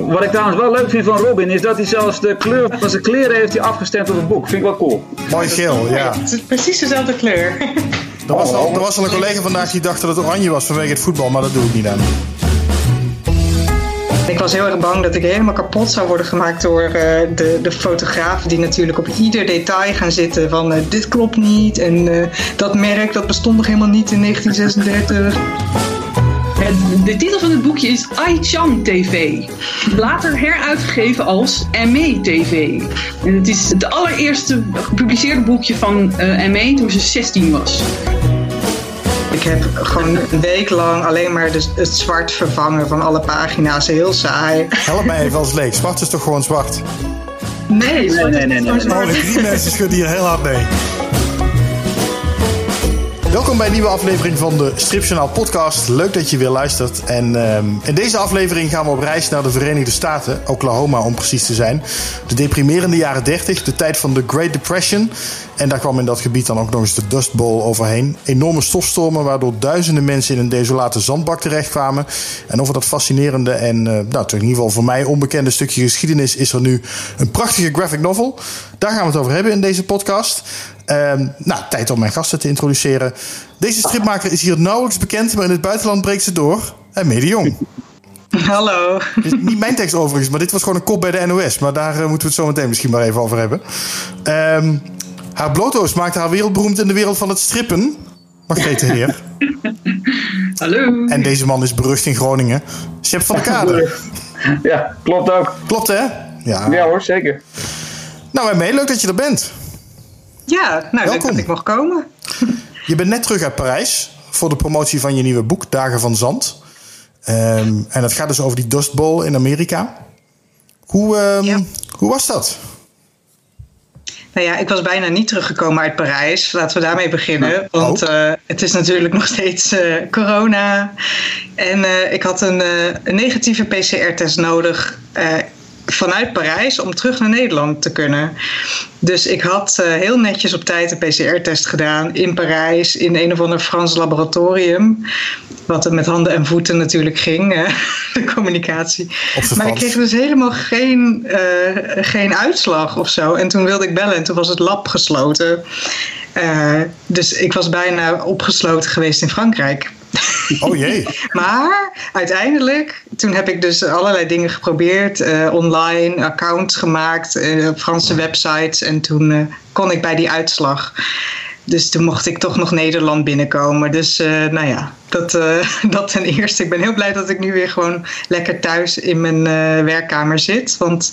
Wat ik trouwens wel leuk vind van Robin is dat hij zelfs de kleur van zijn kleren heeft hij afgestemd op het boek. Vind ik wel cool. Mooi geel, ja. Het is precies dezelfde kleur. Er was, al, er was al een collega vandaag die dacht dat het oranje was vanwege het voetbal, maar dat doe ik niet aan. Ik was heel erg bang dat ik helemaal kapot zou worden gemaakt door uh, de, de fotografen die natuurlijk op ieder detail gaan zitten van uh, dit klopt niet en uh, dat merk dat bestond nog helemaal niet in 1936. De titel van het boekje is Ai-chan TV. Later heruitgegeven als ME TV. En het is het allereerste gepubliceerde boekje van uh, ME toen ze 16 was. Ik heb gewoon een week lang alleen maar de, het zwart vervangen van alle pagina's. Heel saai. Help mij even als leek. Zwart is toch gewoon zwart? Nee, nee, nee. nee, nee. Oh, de drie mensen schudden hier heel hard mee. Welkom bij een nieuwe aflevering van de Stripjournaal podcast. Leuk dat je weer luistert. En um, in deze aflevering gaan we op reis naar de Verenigde Staten, Oklahoma om precies te zijn. De deprimerende jaren 30, de tijd van de Great Depression. En daar kwam in dat gebied dan ook nog eens de Dust Bowl overheen. Enorme stofstormen waardoor duizenden mensen in een desolate zandbak terechtkwamen. En over dat fascinerende en uh, nou, in ieder geval voor mij onbekende stukje geschiedenis is er nu een prachtige graphic novel. Daar gaan we het over hebben in deze podcast. Um, nou, tijd om mijn gasten te introduceren. Deze stripmaker is hier nauwelijks bekend, maar in het buitenland breekt ze door. En Mede Jong. Hallo. Dit is niet mijn tekst overigens, maar dit was gewoon een kop bij de NOS. Maar daar uh, moeten we het zo meteen misschien maar even over hebben. Um, haar bloto's maakte haar wereldberoemd in de wereld van het strippen. Margrethe Heer. Hallo. En deze man is berucht in Groningen. Sepp van der Kade. Ja, klopt ook. Klopt hè? Ja, ja hoor, zeker. Nou, mee, leuk dat je er bent. Ja, nou, leuk dat ik mag komen. Je bent net terug uit Parijs voor de promotie van je nieuwe boek, Dagen van Zand. Um, en dat gaat dus over die Dust Bowl in Amerika. Hoe, um, ja. hoe was dat? Nou ja, ik was bijna niet teruggekomen uit Parijs. Laten we daarmee beginnen. Want uh, het is natuurlijk nog steeds uh, corona. En uh, ik had een, een negatieve PCR-test nodig vanuit Parijs om terug naar Nederland te kunnen. Dus ik had uh, heel netjes op tijd een PCR-test gedaan in Parijs, in een of ander Frans laboratorium. Wat er met handen en voeten natuurlijk ging, uh, de communicatie. Maar ik kreeg dus helemaal geen, uh, geen uitslag of zo. En toen wilde ik bellen en toen was het lab gesloten. dus ik was bijna opgesloten geweest in Frankrijk. Oh jee. maar uiteindelijk, toen heb ik dus allerlei dingen geprobeerd. Uh, online, account gemaakt, uh, Franse websites. En toen uh, kon ik bij die uitslag. Dus toen mocht ik toch nog Nederland binnenkomen. Dus nou ja, dat, dat ten eerste. Ik ben heel blij dat ik nu weer gewoon lekker thuis in mijn werkkamer zit. Want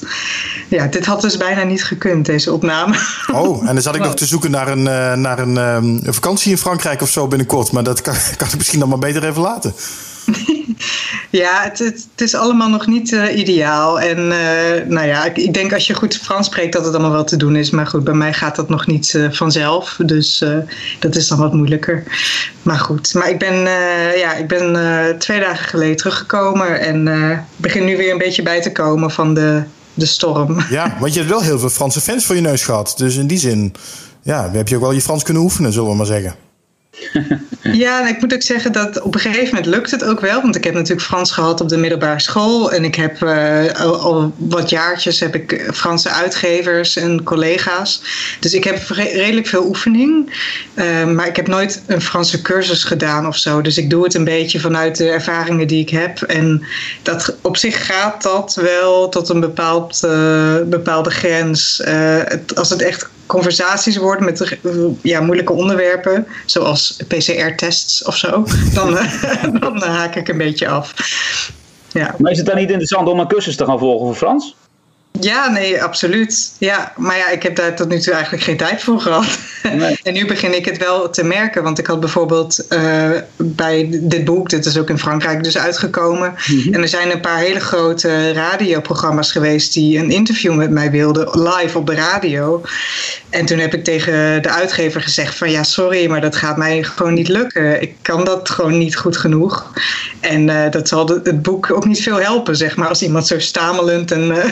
ja, dit had dus bijna niet gekund, deze opname. Oh, en dan zat ik nog te zoeken naar een, naar een, um, een vakantie in Frankrijk of zo binnenkort. Maar dat kan, kan ik misschien dan maar beter even laten. Ja, het, het, het, is allemaal nog niet uh, ideaal. En uh, nou ja, ik, ik, denk als je goed Frans spreekt dat het allemaal wel te doen is. Maar goed, bij mij gaat dat nog niet uh, vanzelf. Dus dat is dan wat moeilijker. Maar goed, maar ik ben, ja, ik ben twee dagen geleden teruggekomen. En begin nu weer een beetje bij te komen van de, de storm. Ja, want je hebt wel heel veel Franse fans voor je neus gehad. Dus in die zin, ja, heb je ook wel je Frans kunnen oefenen, zullen we maar zeggen. Ja, ik moet ook zeggen dat op een gegeven moment lukt het ook wel. Want ik heb natuurlijk Frans gehad op de middelbare school. En ik heb uh, al, wat jaartjes heb ik Franse uitgevers en collega's. Dus ik heb redelijk veel oefening. Uh, maar ik heb nooit een Franse cursus gedaan of zo. Dus ik doe het een beetje vanuit de ervaringen die ik heb. En dat, op zich gaat dat wel tot een bepaald, bepaalde grens. Het, als het echt conversaties worden met ja, moeilijke onderwerpen, zoals PCR-tests of zo, dan, dan haak ik een beetje af. Ja. Maar is het dan niet interessant om een cursus te gaan volgen voor Frans? Ja, nee, absoluut. Ja, maar ja, ik heb daar tot nu toe eigenlijk geen tijd voor gehad. Nee. en nu begin ik het wel te merken, want ik had bijvoorbeeld uh, bij dit boek, dit is ook in Frankrijk dus uitgekomen, mm-hmm. en er zijn een paar hele grote radioprogramma's geweest die een interview met mij wilden, live op de radio. En toen heb ik tegen de uitgever gezegd van ja, sorry, maar dat gaat mij gewoon niet lukken. Ik kan dat gewoon niet goed genoeg. En uh, dat zal de, het boek ook niet veel helpen, zeg maar, als iemand zo stamelend en uh,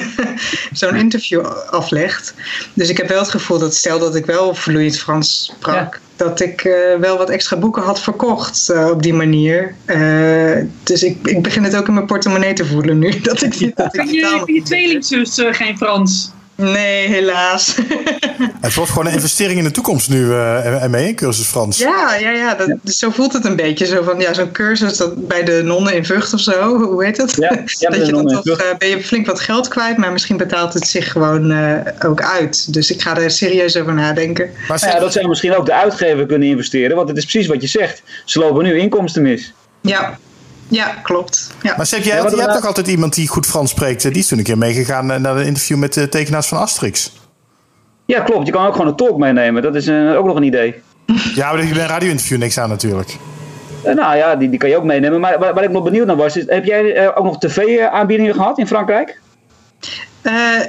zo'n interview aflegt. Dus ik heb wel het gevoel dat stel dat ik wel vloeiend Frans sprak, dat ik uh, wel wat extra boeken had verkocht uh, op die manier. Uh, dus ik, ik begin het ook in mijn portemonnee te voelen nu. Dat ik, ja. dat ik je, je tweelingzus geen Frans? Nee, helaas. Het wordt gewoon een investering in de toekomst nu, uh, mee, een cursus Frans. Ja, ja, ja dat, zo voelt het een beetje. Zo van, ja, zo'n cursus dat bij de nonnen in Vught of zo, hoe heet het? Ja, ja dat je dan toch, uh, ben je flink wat geld kwijt, maar misschien betaalt het zich gewoon uh, ook uit. Dus ik ga er serieus over nadenken. Maar ja, dat zou misschien ook de uitgever kunnen investeren, want het is precies wat je zegt. Ze lopen nu inkomsten mis. Ja, ja, klopt. Ja. Maar Seb, jij, ja, hebt toch altijd iemand die goed Frans spreekt? Die is toen een keer meegegaan naar een interview met de tekenaars van Asterix. Ja, klopt. Je kan ook gewoon een talk meenemen. Dat is uh, ook nog een idee. Ja, maar bij een radio-interview niks aan natuurlijk. Nou ja, die, die kan je ook meenemen. Maar waar, waar ik nog benieuwd naar was, is, heb jij ook nog tv-aanbiedingen gehad in Frankrijk?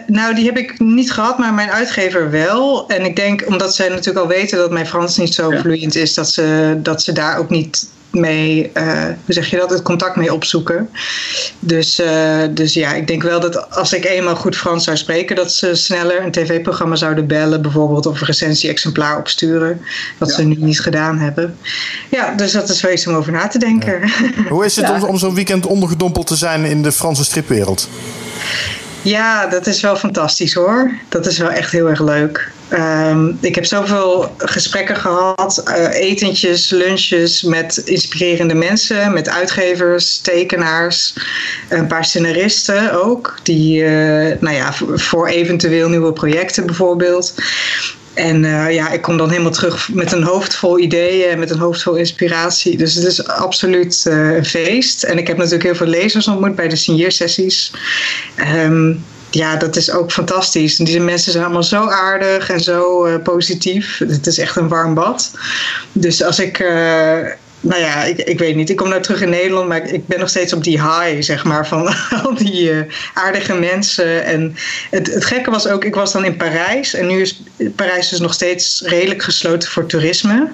nou, die heb ik niet gehad, maar mijn uitgever wel. En ik denk, omdat zij natuurlijk al weten dat mijn Frans niet zo ja. vloeiend is, dat ze, dat ze daar ook niet mee, uh, hoe zeg je dat, het contact mee opzoeken. Dus, uh, dus ja, ik denk wel dat als ik eenmaal goed Frans zou spreken, dat ze sneller een tv-programma zouden bellen, bijvoorbeeld, of een recensie-exemplaar opsturen, wat ja. ze nu niet gedaan hebben. Ja, dus dat is wees om over na te denken. Ja. Hoe is het ja. om, om zo'n weekend ondergedompeld te zijn in de Franse stripwereld? Ja, dat is wel fantastisch hoor. Dat is wel echt heel erg leuk. Um, ik heb zoveel gesprekken gehad, uh, etentjes, lunches met inspirerende mensen, met uitgevers, tekenaars, een paar scenaristen ook, die, uh, nou ja, voor eventueel nieuwe projecten bijvoorbeeld. En uh, ja, ik kom dan helemaal terug met een hoofd vol ideeën, met een hoofd vol inspiratie. Dus het is absoluut uh, een feest. En ik heb natuurlijk heel veel lezers ontmoet bij de signeersessies. Um, ja, dat is ook fantastisch. En die mensen zijn allemaal zo aardig en zo positief. Het is echt een warm bad. Dus als ik nou ja, ik, ik weet niet. Ik kom nou terug in Nederland, maar ik, ben nog steeds op die high, zeg maar, van al die uh, aardige mensen. En het, het gekke was ook, ik was dan in Parijs en nu is Parijs dus nog steeds redelijk gesloten voor toerisme.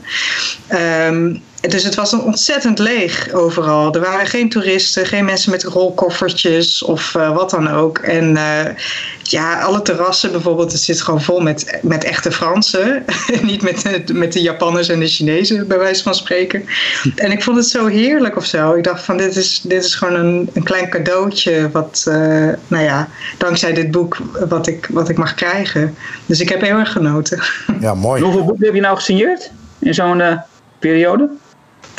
Um, dus het was een ontzettend leeg overal. Er waren geen toeristen, geen mensen met rolkoffertjes of uh, wat dan ook. En uh, ja, alle terrassen bijvoorbeeld, het zit gewoon vol met, met echte Fransen. Niet met, met de Japanners en de Chinezen, bij wijze van spreken. En ik vond het zo heerlijk of zo. Ik dacht van, dit is, dit is gewoon een, een klein cadeautje wat, uh, nou ja, dankzij dit boek wat ik, wat ik mag krijgen. Dus ik heb heel erg genoten. Ja, mooi. Hoeveel boeken heb je nou gesigneerd in zo'n periode?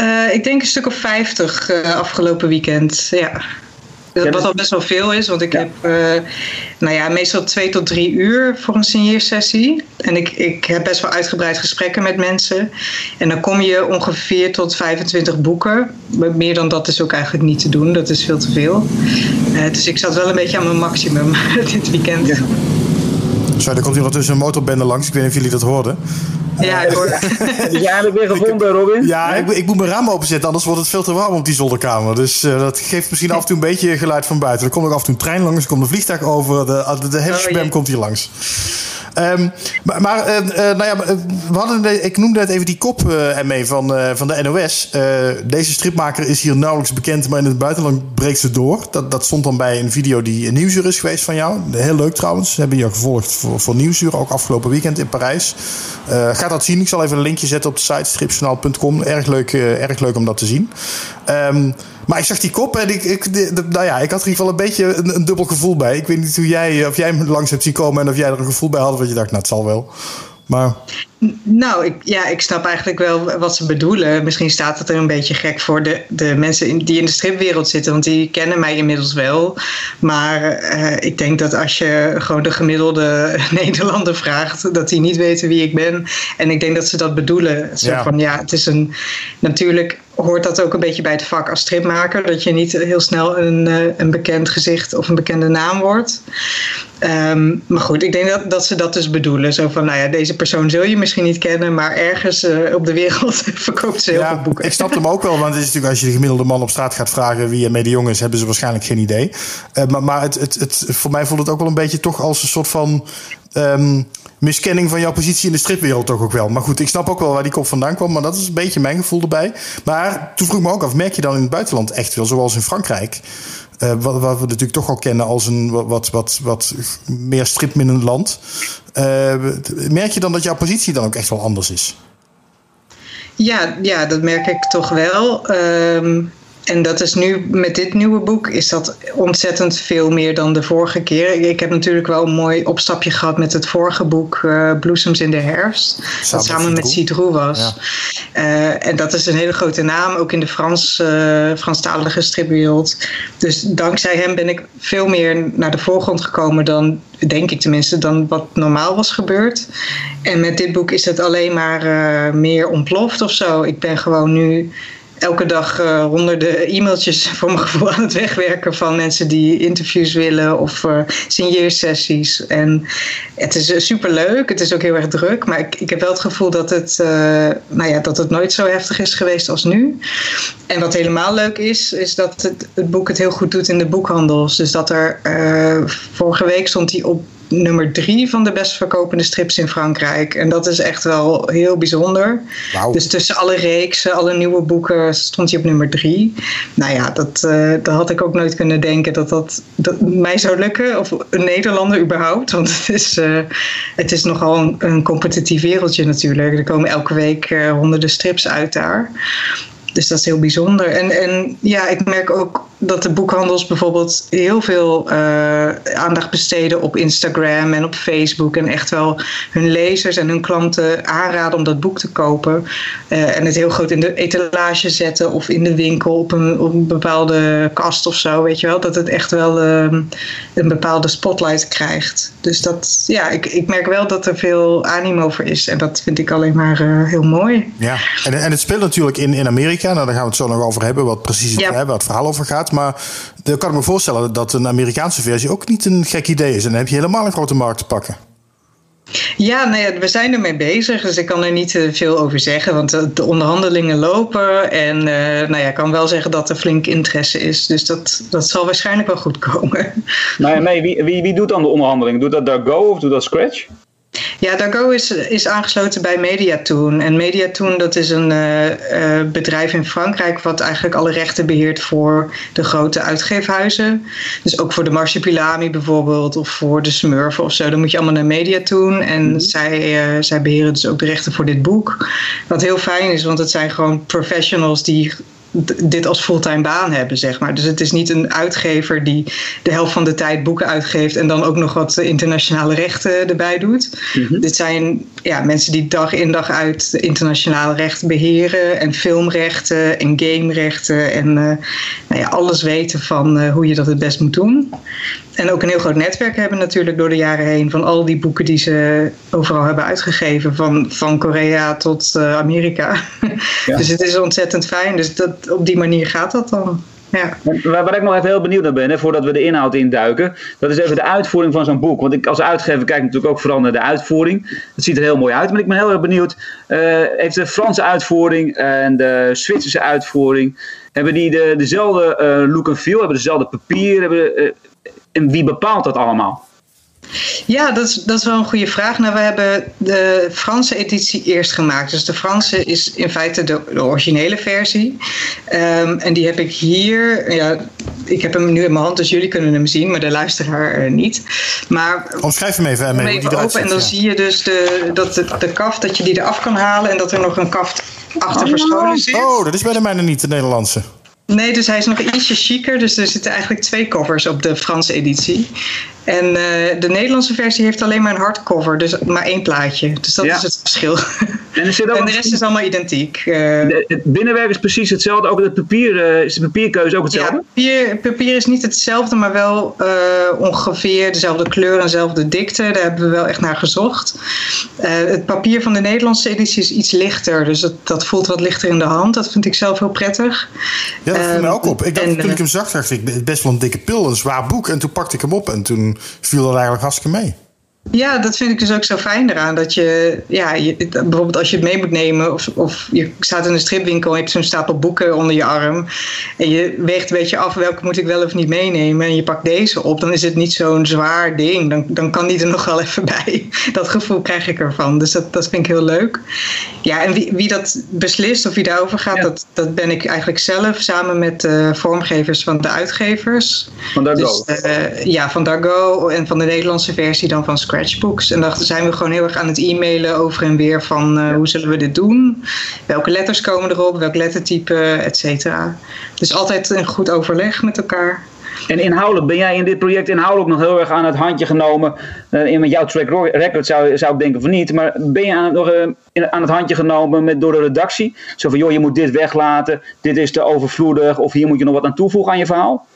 Uh, ik denk een stuk of 50 uh, afgelopen weekend. Ja. Ja, wat al best wel veel is, want ik ja. heb uh, nou ja, meestal twee tot drie uur voor een signeersessie. En ik, ik heb best wel uitgebreid gesprekken met mensen. En dan kom je ongeveer tot 25 boeken. Meer dan dat is ook eigenlijk niet te doen, dat is veel te veel. Dus ik zat wel een beetje aan mijn maximum dit weekend. Ja. Sorry, er komt hier tussen een motorbende langs. Ik weet niet of jullie dat hoorden. Ja, ik hoor. Heb jij het weer gevonden, Robin? Ja, ik, ik, moet mijn raam openzetten, anders wordt het veel te warm op die zolderkamer. Dus uh, dat geeft misschien af en toe een beetje geluid van buiten. Er komt ook af en toe een trein langs, er komt een vliegtuig over. De, de, de hele spam oh, komt hier langs. Um, maar, uh, uh, nou ja, we hadden de, ik noemde net even die kop uh, ermee van, van de NOS. deze stripmaker is hier nauwelijks bekend, maar in het buitenland breekt ze door. Dat, dat stond dan bij een video die een nieuwsuur is geweest van jou. Heel leuk trouwens. We hebben je gevolgd voor, voor nieuwsuur, ook afgelopen weekend in Parijs. ga dat zien. Ik zal even een linkje zetten op de site stripjournaal.com. Erg leuk, erg leuk om dat te zien. Um, maar ik zag die kop en ik, ik, nou ja, ik had er in ieder geval een beetje een, een, dubbel gevoel bij. Ik weet niet hoe jij, of jij hem langs hebt zien komen en of jij er een gevoel bij had. Dat je dacht, nou zal wel. Maar... Nou, ik, ja, ik snap eigenlijk wel wat ze bedoelen. Misschien staat het er een beetje gek voor de, de mensen in, die in de stripwereld zitten, want die kennen mij inmiddels wel. Maar uh, ik denk dat als je gewoon de gemiddelde Nederlander vraagt, dat die niet weten wie ik ben. En ik denk dat ze dat bedoelen. Zo ja. van ja, het is een. Natuurlijk hoort dat ook een beetje bij het vak als stripmaker. Dat je niet heel snel een, uh, een bekend gezicht of een bekende naam wordt. Um, maar goed, ik denk dat, dat ze dat dus bedoelen. Zo van, nou ja, deze persoon zul je misschien niet kennen, maar ergens uh, op de wereld verkoopt ze heel ja, veel boeken. Ik snap hem ook wel, want het is natuurlijk als je de gemiddelde man op straat gaat vragen wie er mee de jongen is, hebben ze waarschijnlijk geen idee. Uh, maar maar het, het, het, voor mij voelt het ook wel een beetje toch als een soort van um, miskenning van jouw positie in de stripwereld toch ook wel. Maar goed, ik snap ook wel waar die kop vandaan kwam, maar dat is een beetje mijn gevoel erbij. Maar toen vroeg ik me ook af, merk je dan in het buitenland echt wel, zoals in Frankrijk, wat, wat, we natuurlijk toch al kennen als een wat, wat, wat, meer stripminnend land. merk je dan dat jouw positie dan ook echt wel anders is? Ja, ja dat merk ik toch wel. Ehm, en dat is nu, met dit nieuwe boek, is dat ontzettend veel meer dan de vorige keer. Ik heb natuurlijk wel een mooi opstapje gehad met het vorige boek, uh, Bloesems in de herfst. Samen dat samen met Cidroux was. Uh, en dat is een hele grote naam, ook in de Frans, uh, Franstalige stripwereld. Dus dankzij hem ben ik veel meer naar de voorgrond gekomen dan, denk ik tenminste, dan wat normaal was gebeurd. En met dit boek is het alleen maar meer ontploft of zo. Ik ben gewoon nu elke dag uh, honderden e-mailtjes voor mijn gevoel aan het wegwerken van mensen die interviews willen of uh, signeersessies. En het is uh, super leuk, het is ook heel erg druk, maar ik, ik heb wel het gevoel dat het, nou ja, dat het nooit zo heftig is geweest als nu. En wat helemaal leuk is, is dat het, het boek het heel goed doet in de boekhandels. Dus dat er vorige week stond hij op nummer drie van de best verkopende strips in Frankrijk. En dat is echt wel heel bijzonder. Dus tussen alle reeksen, alle nieuwe boeken stond hij op nummer drie. Nou ja, dat, uh, dat had ik ook nooit kunnen denken dat dat, dat mij zou lukken. Of een Nederlander überhaupt. Want het is, uh, het is nogal een, een, competitief wereldje natuurlijk. Er komen elke week uh, honderden strips uit daar. Dus dat is heel bijzonder. En, en ja, ik merk ook dat de boekhandels bijvoorbeeld heel veel uh, aandacht besteden op Instagram en op Facebook. En echt wel hun lezers en hun klanten aanraden om dat boek te kopen. Uh, en het heel groot in de etalage zetten of in de winkel op een, op een bepaalde kast of zo. Weet je wel, dat het echt wel uh, een bepaalde spotlight krijgt. Dus dat, ja, ik, ik merk wel dat er veel animo voor is. En dat vind ik alleen maar heel mooi. Ja, en, en het speelt natuurlijk in, in Amerika. Nou, daar gaan we het zo nog over hebben, wat precies het, ja. hè, wat het verhaal over gaat. Maar dan kan ik me voorstellen dat een Amerikaanse versie ook niet een gek idee is. En dan heb je helemaal een grote markt te pakken. Ja, nee, we zijn ermee bezig, dus ik kan er niet eh, veel over zeggen, want de onderhandelingen lopen. En uh, nou ja, ik kan wel zeggen dat er flink interesse is, dus dat, dat zal waarschijnlijk wel goed komen. Nou ja, nee, wie, wie, wie doet dan de onderhandelingen? Doet dat Dargo of doet dat Scratch? Ja, Dargo is, is aangesloten bij Mediatoon. En Mediatoon dat is een uh, bedrijf in Frankrijk wat eigenlijk alle rechten beheert voor de grote uitgeefhuizen. Dus ook voor de Marsupilami bijvoorbeeld of voor de Smurfen of zo. Dan moet je allemaal naar Mediatoon. En mm zij, uh, zij beheren dus ook de rechten voor dit boek. Wat heel fijn is, want het zijn gewoon professionals die dit als fulltime baan hebben, zeg maar. Dus het is niet een uitgever die de helft van de tijd boeken uitgeeft en dan ook nog wat internationale rechten erbij doet. Mhm. Dit zijn ja, mensen die dag in dag uit internationale rechten beheren en filmrechten en gamerechten en uh, nou ja, alles weten van uh, hoe je dat het best moet doen. En ook een heel groot netwerk hebben natuurlijk door de jaren heen van al die boeken die ze overal hebben uitgegeven, van, van Korea tot uh, Amerika. Ja. dus het is ontzettend fijn. Dus dat, op die manier gaat dat dan. Ja. Waar, ik nog even heel benieuwd naar ben, hè, voordat we de inhoud induiken, dat is even de uitvoering van zo'n boek. Want ik als uitgever kijk natuurlijk ook vooral naar de uitvoering. Het ziet er heel mooi uit, maar ik ben heel erg benieuwd. Uh, heeft de Franse uitvoering en de Zwitserse uitvoering, hebben die de, dezelfde uh, look en feel, hebben dezelfde papier, hebben, en wie bepaalt dat allemaal? Ja, dat is, dat is wel een goede vraag. Nou, we hebben de Franse editie eerst gemaakt. Dus de Franse is in feite de, de originele versie. Um, en die heb ik hier. Ja, ik heb hem nu in mijn hand, dus jullie kunnen hem zien, maar de luisteraar uh, niet. Maar omschrijf hem even, mee, even die open, En dan ja. zie je dus de, dat de, de kaft, dat je die eraf kan halen en dat er nog een kaft achter oh, verscholen zit. Oh, dat is bij de mijne niet, de Nederlandse. Nee, dus hij is nog ietsje chiquer. Dus er zitten eigenlijk twee covers op de Franse editie. En uh, de Nederlandse versie heeft alleen maar een hardcover, dus maar één plaatje. Dus dat ja. is het verschil. En, er zit ook en de rest is allemaal identiek. Uh, de, het binnenwerk is precies hetzelfde. Ook het papier, uh, is de papierkeuze ook hetzelfde? Ja, papier, papier is niet hetzelfde, maar wel ongeveer dezelfde kleur en dezelfde dikte. Daar hebben we wel echt naar gezocht. het papier van de Nederlandse editie is iets lichter, dus dat, dat voelt wat lichter in de hand. Dat vind ik zelf heel prettig. Ja, dat viel mij ook op. Ik dacht, en, toen ik hem zag, dacht ik, best wel een dikke pil, een zwaar boek. En toen pakte ik hem op en toen viel dat eigenlijk hartstikke mee. Ja, dat vind ik dus ook zo fijn eraan. Dat je, ja, je, bijvoorbeeld als je het mee moet nemen, of, of je staat in een stripwinkel en je hebt zo'n stapel boeken onder je arm. En je weegt een beetje af welke moet ik wel of niet meenemen. En je pakt deze op, dan is het niet zo'n zwaar ding. Dan, dan kan die er nog wel even bij. Dat gevoel krijg ik ervan. Dus dat, dat vind ik heel leuk. Ja, en wie, wie dat beslist of wie daarover gaat, dat, dat ben ik eigenlijk zelf samen met de vormgevers van de uitgevers. Van Dargo? Dus, uh, ja, van Dargo en van de Nederlandse versie dan van Scratch scratchbooks. En daar zijn we gewoon heel erg aan het e-mailen over en weer van uh, hoe zullen we dit doen? Welke letters komen erop? Welk lettertype, et cetera. Dus altijd een goed overleg met elkaar. En inhoudelijk, ben jij in dit project inhoudelijk nog heel erg aan het handje genomen? Uh, in jouw track record zou, zou ik denken van niet. Maar ben je aan, nog uh, aan het handje genomen met, door de redactie? Zo van, joh, je moet dit weglaten. Dit is te overvloedig. Of hier moet je nog wat aan toevoegen aan je verhaal?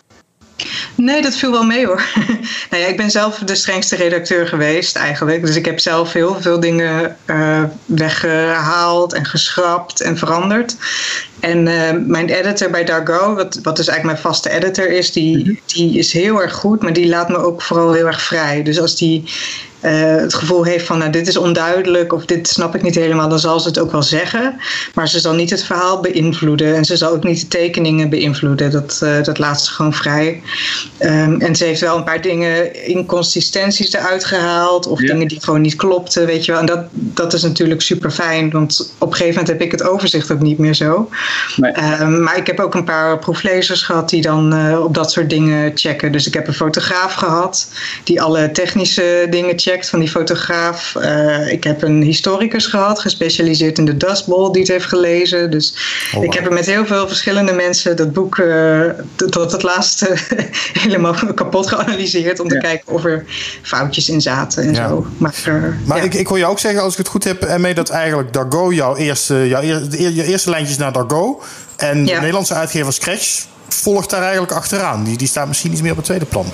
Nee, dat viel wel mee hoor. nou ja, ik ben zelf de strengste redacteur geweest eigenlijk. Dus ik heb zelf heel veel dingen uh, weggehaald en geschrapt en veranderd. En uh, mijn editor bij Dargo, wat, wat dus eigenlijk mijn vaste editor is, die, mhm. die is heel erg goed, maar die laat me ook vooral heel erg vrij. Dus als die uh, het gevoel heeft van nou, dit is onduidelijk of dit snap ik niet helemaal, dan zal ze het ook wel zeggen. Maar ze zal niet het verhaal beïnvloeden en ze zal ook niet de tekeningen beïnvloeden. Dat, uh, dat laat ze gewoon vrij. Um, en ze heeft wel een paar dingen, inconsistenties eruit gehaald of ja. dingen die gewoon niet klopten, weet je wel. En dat, dat is natuurlijk super fijn, want op een gegeven moment heb ik het overzicht ook niet meer zo. Nee. Um, maar ik heb ook een paar proeflezers gehad die dan uh, op dat soort dingen checken. Dus ik heb een fotograaf gehad die alle technische dingen checkt van die fotograaf. Uh, ik heb een historicus gehad, gespecialiseerd in de Dust Bowl, die het heeft gelezen. Dus oh, ik heb er met heel veel verschillende mensen dat boek uh, tot het laatste helemaal kapot geanalyseerd. Om te kijken of er foutjes in zaten en ja. zo. Maar, uh, maar ja. ik, ik hoor je ook zeggen, als ik het goed heb, ermee dat eigenlijk Dargo jouw eerste, jouw je eerste lijntjes naar Dargo. En de Nederlandse uitgever Scratch volgt daar eigenlijk achteraan. Die, die staat misschien iets meer op het tweede plan.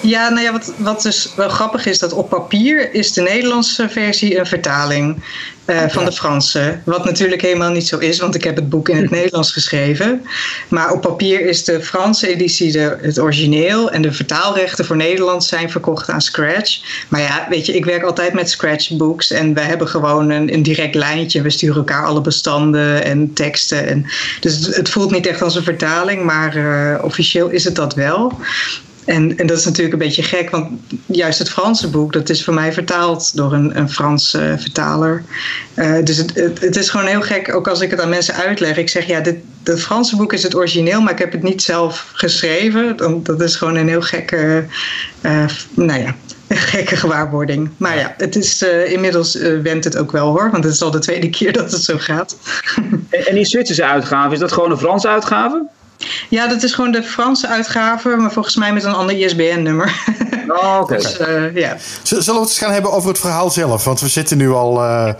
Ja, nou ja, wat, wat dus wel grappig is, dat op papier is de Nederlandse versie een vertaling uh, van de Franse. Wat natuurlijk helemaal niet zo is, want ik heb het boek in het Nederlands geschreven. Maar op papier is de Franse editie de, het origineel en de vertaalrechten voor Nederland zijn verkocht aan Scratch. Maar ja, weet je, ik werk altijd met Scratchbooks en wij hebben gewoon een, een direct lijntje. We sturen elkaar alle bestanden en teksten. En, dus het, het voelt niet echt als een vertaling, maar uh, officieel is het dat wel. En, en dat is natuurlijk een beetje gek, want juist het Franse boek, dat is voor mij vertaald door een, een Franse uh, vertaler. Uh, dus het, het, is gewoon heel gek, ook als ik het aan mensen uitleg. Ik zeg, ja, dit, Franse boek is het origineel, maar ik heb het niet zelf geschreven. Dat is gewoon een heel gekke, uh, nou ja, gekke gewaarwording. Maar ja, het is, inmiddels wendt het ook wel hoor, want het is al de tweede keer dat het zo gaat. en die Zwitserse uitgave, is dat gewoon een Franse uitgave? Ja, dat is gewoon de Franse uitgave, maar volgens mij met een ander ISBN-nummer. Oh, oké. Dus, uh, ja. Zullen we het eens gaan hebben over het verhaal zelf? Want we zitten nu al. Uh,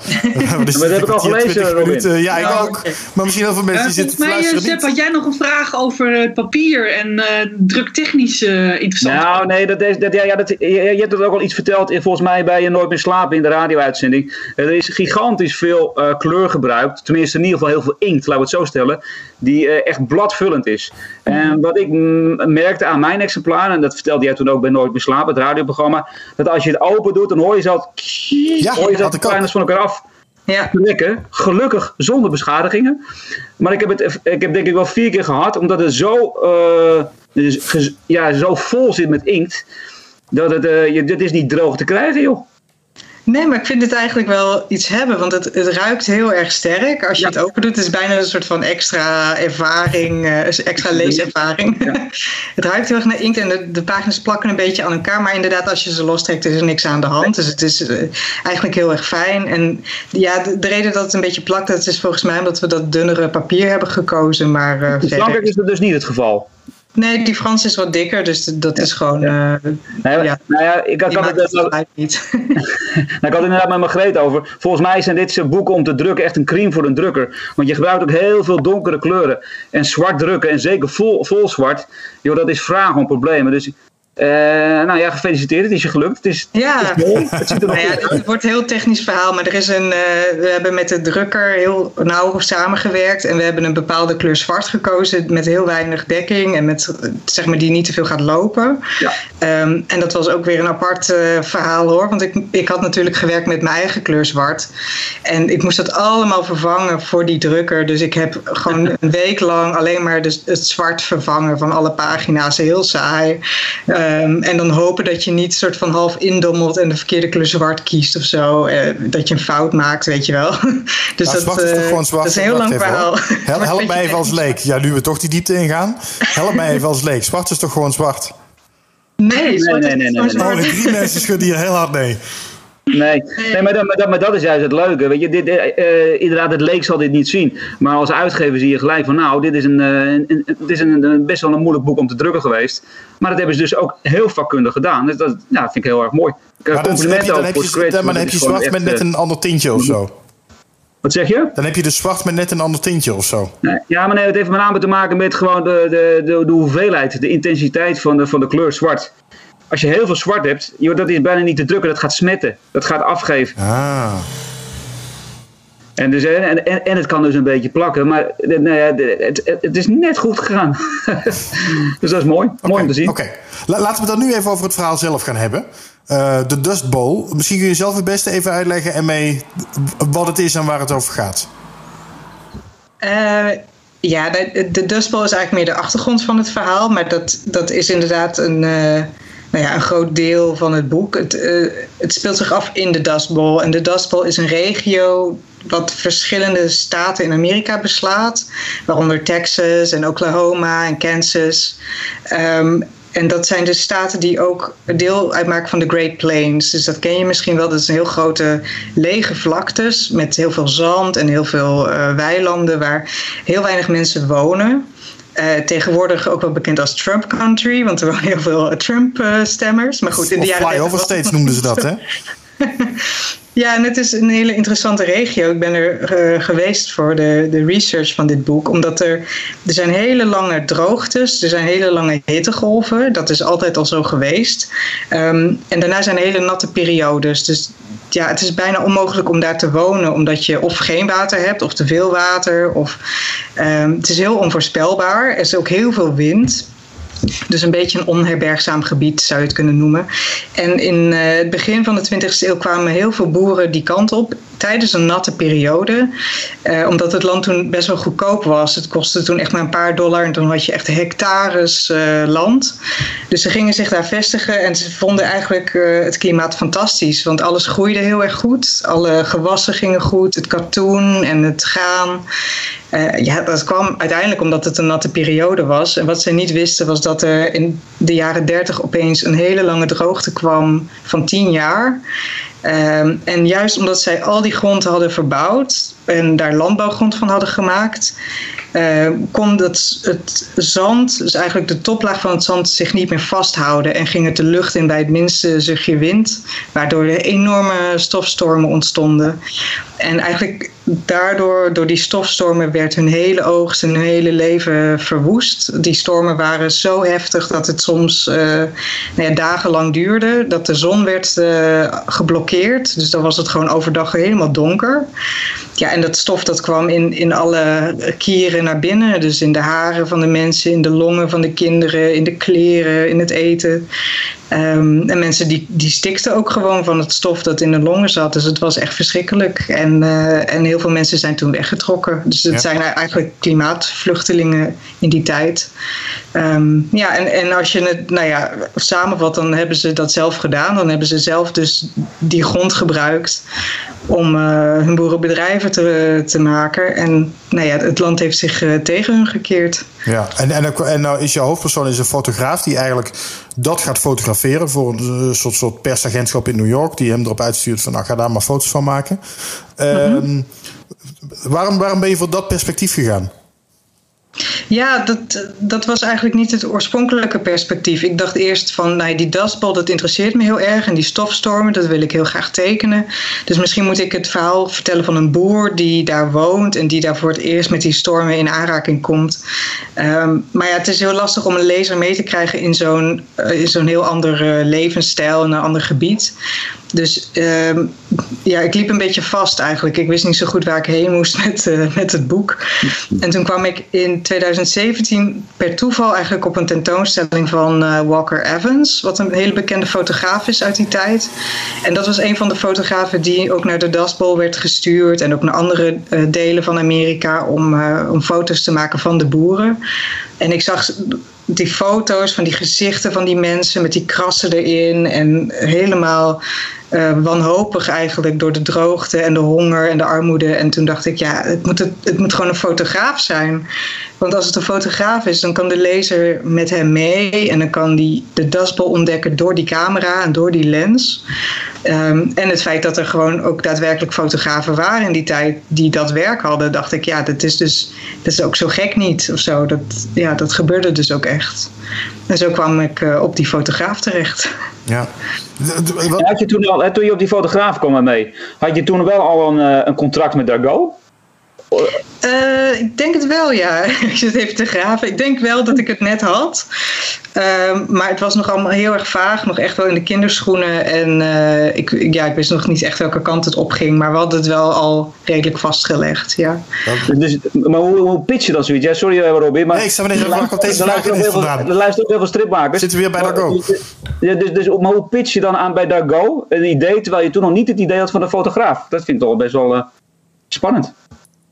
dus dat heb ik al gelezen, Robin. Ja, ik oh, ook. Okay. Maar misschien heel veel mensen uh, zitten te luisteren. Sepp, had jij nog een vraag over het papier en uh, druktechnisch interessant? Nou, nee, dat is, dat, ja, ja, dat, je, je hebt het ook al iets verteld, volgens mij bij je Nooit meer slapen in de radio-uitzending. Er is gigantisch veel kleur gebruikt. Tenminste, in ieder geval heel veel inkt, laten we het zo stellen. Die echt bladvullend is. En wat ik merkte aan mijn exemplaar, en dat vertelde jij toen ook bij Nooit meer slapen het radioprogramma. Dat als je het open doet, dan hoor je zo, ja, hoor je zo de kleine van elkaar af. Ja. Lekker, gelukkig zonder beschadigingen. Maar ik heb het ik heb denk ik wel vier keer gehad, omdat het zo, uh, ja, zo vol zit met inkt. Dat het, uh, je, dit is niet droog te krijgen, joh. Nee, maar ik vind het eigenlijk wel iets hebben, want het, het ruikt heel erg sterk. Als je ja. het open doet, is het bijna een soort van extra ervaring, uh, extra leeservaring. Ja. het ruikt heel erg naar inkt en de, de, pagina's plakken een beetje aan elkaar. Maar inderdaad, als je ze lostrekt, is er niks aan de hand. Dus het is uh, eigenlijk heel erg fijn. En ja, de, de, reden dat het een beetje plakt, dat is volgens mij omdat we dat dunnere papier hebben gekozen. Maar uh, verder... is dat dus niet het geval. Nee, die Frans is wat dikker, dus dat is gewoon. Ja. Uh, nou, ja, nou ja, ik had, het, het niet. nou, ik had het inderdaad met Margreet over. Volgens mij zijn dit boeken om te drukken echt een crime voor een drukker. Want je gebruikt ook heel veel donkere kleuren. En zwart drukken, en zeker vol, vol zwart, joh, dat is vragen om problemen. Dus Uh, nou ja, gefeliciteerd. Het is je gelukt. Het is, ja. het is mooi. Het, ziet er nou ja, het wordt een heel technisch verhaal, maar er is een, uh, we hebben met de drukker heel nauw samengewerkt en we hebben een bepaalde kleur zwart gekozen met heel weinig dekking en met, zeg maar, die niet te veel gaat lopen. Ja. Um, en dat was ook weer een apart uh, verhaal hoor, want ik, ik had natuurlijk gewerkt met mijn eigen kleur zwart en ik moest dat allemaal vervangen voor die drukker. Dus ik heb gewoon een week lang alleen maar de, het zwart vervangen van alle pagina's. Heel saai. Um, en dan hopen dat je niet soort van half indommelt en de verkeerde kleur zwart kiest of zo. Uh, dat je een fout maakt, weet je wel. dus nou, dat, is uh, gewoon zwart. dat is een heel lang verhaal. Hel, help mij even als leek. Ja, nu we toch die diepte ingaan. Help mij even als leek. Zwart is toch gewoon zwart? Nee, zwart nee, nee, nee, is nee, Oh, de drie mensen schudden hier heel hard nee. Nee, nee maar, dat, maar, dat, maar dat is juist het leuke. Weet je, dit, uh, inderdaad, het leek zal dit niet zien. Maar als uitgever zie je gelijk van, nou, dit is, een, uh, een, een, het is een, een, best wel een moeilijk boek om te drukken geweest. Maar dat hebben ze dus ook heel vakkundig gedaan. Dus dat ja, vind ik heel erg mooi. Maar dan, heb je, dan heb je, dan, maar dan heb je zwart met net een ander tintje of zo. Wat zeg je? Dan heb je dus zwart met net een ander tintje of zo. Nee, ja, maar nee, het heeft met name te maken met gewoon de, de, de, de hoeveelheid, de intensiteit van de, van de kleur zwart als je heel veel zwart hebt, joh, dat is bijna niet te drukken. Dat gaat smetten. Dat gaat afgeven. Ah. En, dus, en, en, en het kan dus een beetje plakken. Maar nou ja, het, het is net goed gegaan. dus dat is mooi. Okay, mooi om te zien. Oké. Okay. Laten we dan nu even over het verhaal zelf gaan hebben. Uh, de Dust Bowl. Misschien kun je zelf het beste even uitleggen en mee wat het is en waar het over gaat. Uh, ja, de, de Dust Bowl is eigenlijk meer de achtergrond van het verhaal. Maar dat, dat is inderdaad een... Uh, nou ja, een groot deel van het boek. Het, uh, het speelt zich af in de Dust Bowl. En de Dust Bowl is een regio wat verschillende staten in Amerika beslaat. Waaronder Texas en Oklahoma en Kansas. Um, en dat zijn de staten die ook deel uitmaken van de Great Plains. Dus dat ken je misschien wel. Dat is een heel grote lege vlaktes met heel veel zand en heel veel uh, weilanden waar heel weinig mensen wonen. Uh, tegenwoordig ook wel bekend als Trump Country, want er waren heel veel Trump-stemmers. Maar goed, in de jaren. Flyover States noemden ze dat, hè? ja, en het is een hele interessante regio. Ik ben er uh, geweest voor de, de research van dit boek, omdat er, er zijn hele lange droogtes, er zijn hele lange hittegolven. Dat is altijd al zo geweest. Um, en daarna zijn hele natte periodes. Dus ja, het is bijna onmogelijk om daar te wonen, omdat je of geen water hebt, of te veel water. Of, um, het is heel onvoorspelbaar. Er is ook heel veel wind. Dus een beetje een onherbergzaam gebied zou je het kunnen noemen. En in uh, het begin van de 20e eeuw kwamen heel veel boeren die kant op tijdens een natte periode. Uh, omdat het land toen best wel goedkoop was. Het kostte toen echt maar een paar dollar en toen had je echt hectares uh, land. Dus ze gingen zich daar vestigen en ze vonden eigenlijk het klimaat fantastisch. Want alles groeide heel erg goed. Alle gewassen gingen goed. Het katoen en het graan. Ja, dat kwam uiteindelijk omdat het een natte periode was. En wat ze niet wisten was dat er in de jaren 30 opeens een hele lange droogte kwam van 10 jaar. Um, en juist omdat zij al die grond hadden verbouwd en daar landbouwgrond van hadden gemaakt, uh, kon dat, het zand, dus eigenlijk de toplaag van het zand, zich niet meer vasthouden en ging het de lucht in bij het minste zuchtje wind, waardoor er enorme stofstormen ontstonden. En eigenlijk daardoor, door die stofstormen, werd hun hele oogst en hun hele leven verwoest. Die stormen waren zo heftig dat het soms uh, nou ja, dagenlang duurde, dat de zon werd uh, geblokkeerd. Dus dan was het gewoon overdag helemaal donker. Ja, en dat stof dat kwam in, in alle kieren naar binnen. Dus in de haren van de mensen, in de longen van de kinderen, in de kleren, in het eten. Um, en mensen die, die stikten ook gewoon van het stof dat in de longen zat. Dus het was echt verschrikkelijk. En, uh, en heel veel mensen zijn toen weggetrokken. Dus het ja. zijn eigenlijk klimaatvluchtelingen in die tijd. Um, ja, en, en als je het nou ja, samenvat, dan hebben ze dat zelf gedaan. Dan hebben ze zelf dus die grond gebruikt om uh, hun boerenbedrijven te, te maken. En nou ja, het land heeft zich uh, tegen hun gekeerd. Ja, en, en, en nou is je hoofdpersoon is een fotograaf die eigenlijk dat gaat fotograferen voor een soort, soort persagentschap in New York, die hem erop uitstuurt van nou ga daar maar foto's van maken. Mm -hmm. um, waarom, waarom ben je voor dat perspectief gegaan? Ja, dat, dat was eigenlijk niet het oorspronkelijke perspectief. Ik dacht eerst van, nou, die dasbol, dat interesseert me heel erg. En die stofstormen, dat wil ik heel graag tekenen. Dus misschien moet ik het verhaal vertellen van een boer die daar woont... en die daar voor het eerst met die stormen in aanraking komt. Ehm, maar ja, het is heel lastig om een lezer mee te krijgen in zo'n uh, in zo'n heel ander uh, levensstijl... en een ander gebied. Dus uh, ja, ik liep een beetje vast eigenlijk. Ik wist niet zo goed waar ik heen moest met, uh, met het boek. En toen kwam ik in 2017 per toeval eigenlijk op een tentoonstelling van uh, Walker Evans, wat een hele bekende fotograaf is uit die tijd. En dat was een van de fotografen die ook naar de Dust Bowl werd gestuurd en ook naar andere uh, delen van Amerika om, om foto's te maken van de boeren. En ik zag die foto's van die gezichten van die mensen met die krassen erin en helemaal uh, wanhopig eigenlijk door de droogte en de honger en de armoede. En toen dacht ik, ja, het moet, het, moet gewoon een fotograaf zijn. Want als het een fotograaf is, dan kan de lezer met hem mee en dan kan die de dasbol ontdekken door die camera en door die lens. Um, en het feit dat er gewoon ook daadwerkelijk fotografen waren in die tijd die dat werk hadden, dacht ik, ja, dat is dus dat is ook zo gek niet of zo. Dat, ja, dat gebeurde dus ook echt. En zo kwam ik uh, op die fotograaf terecht. Ja. Had je toen, al, toen je op die fotograaf kwam mee, had je toen wel al een, een contract met Dargo? Uh, ik denk het wel, ja. Ik zit even te graven. Ik denk wel dat ik het net had. Uh, maar het was nog allemaal heel erg vaag. Nog echt wel in de kinderschoenen. En uh, ik, ja, ik wist nog niet echt welke kant het op ging. Maar we hadden het wel al redelijk vastgelegd, ja. Dus, maar hoe, hoe pitch je dat zoiets? Ja, sorry Robin. Maar nee, ik sta waar op deze vraag Er luisteren ook heel veel stripmakers. Zitten we weer bij Dargo? Ja, dus, dus, maar hoe pitch je dan aan bij Dargo? Een idee, terwijl je toen nog niet het idee had van een fotograaf. Dat vind ik toch best wel spannend.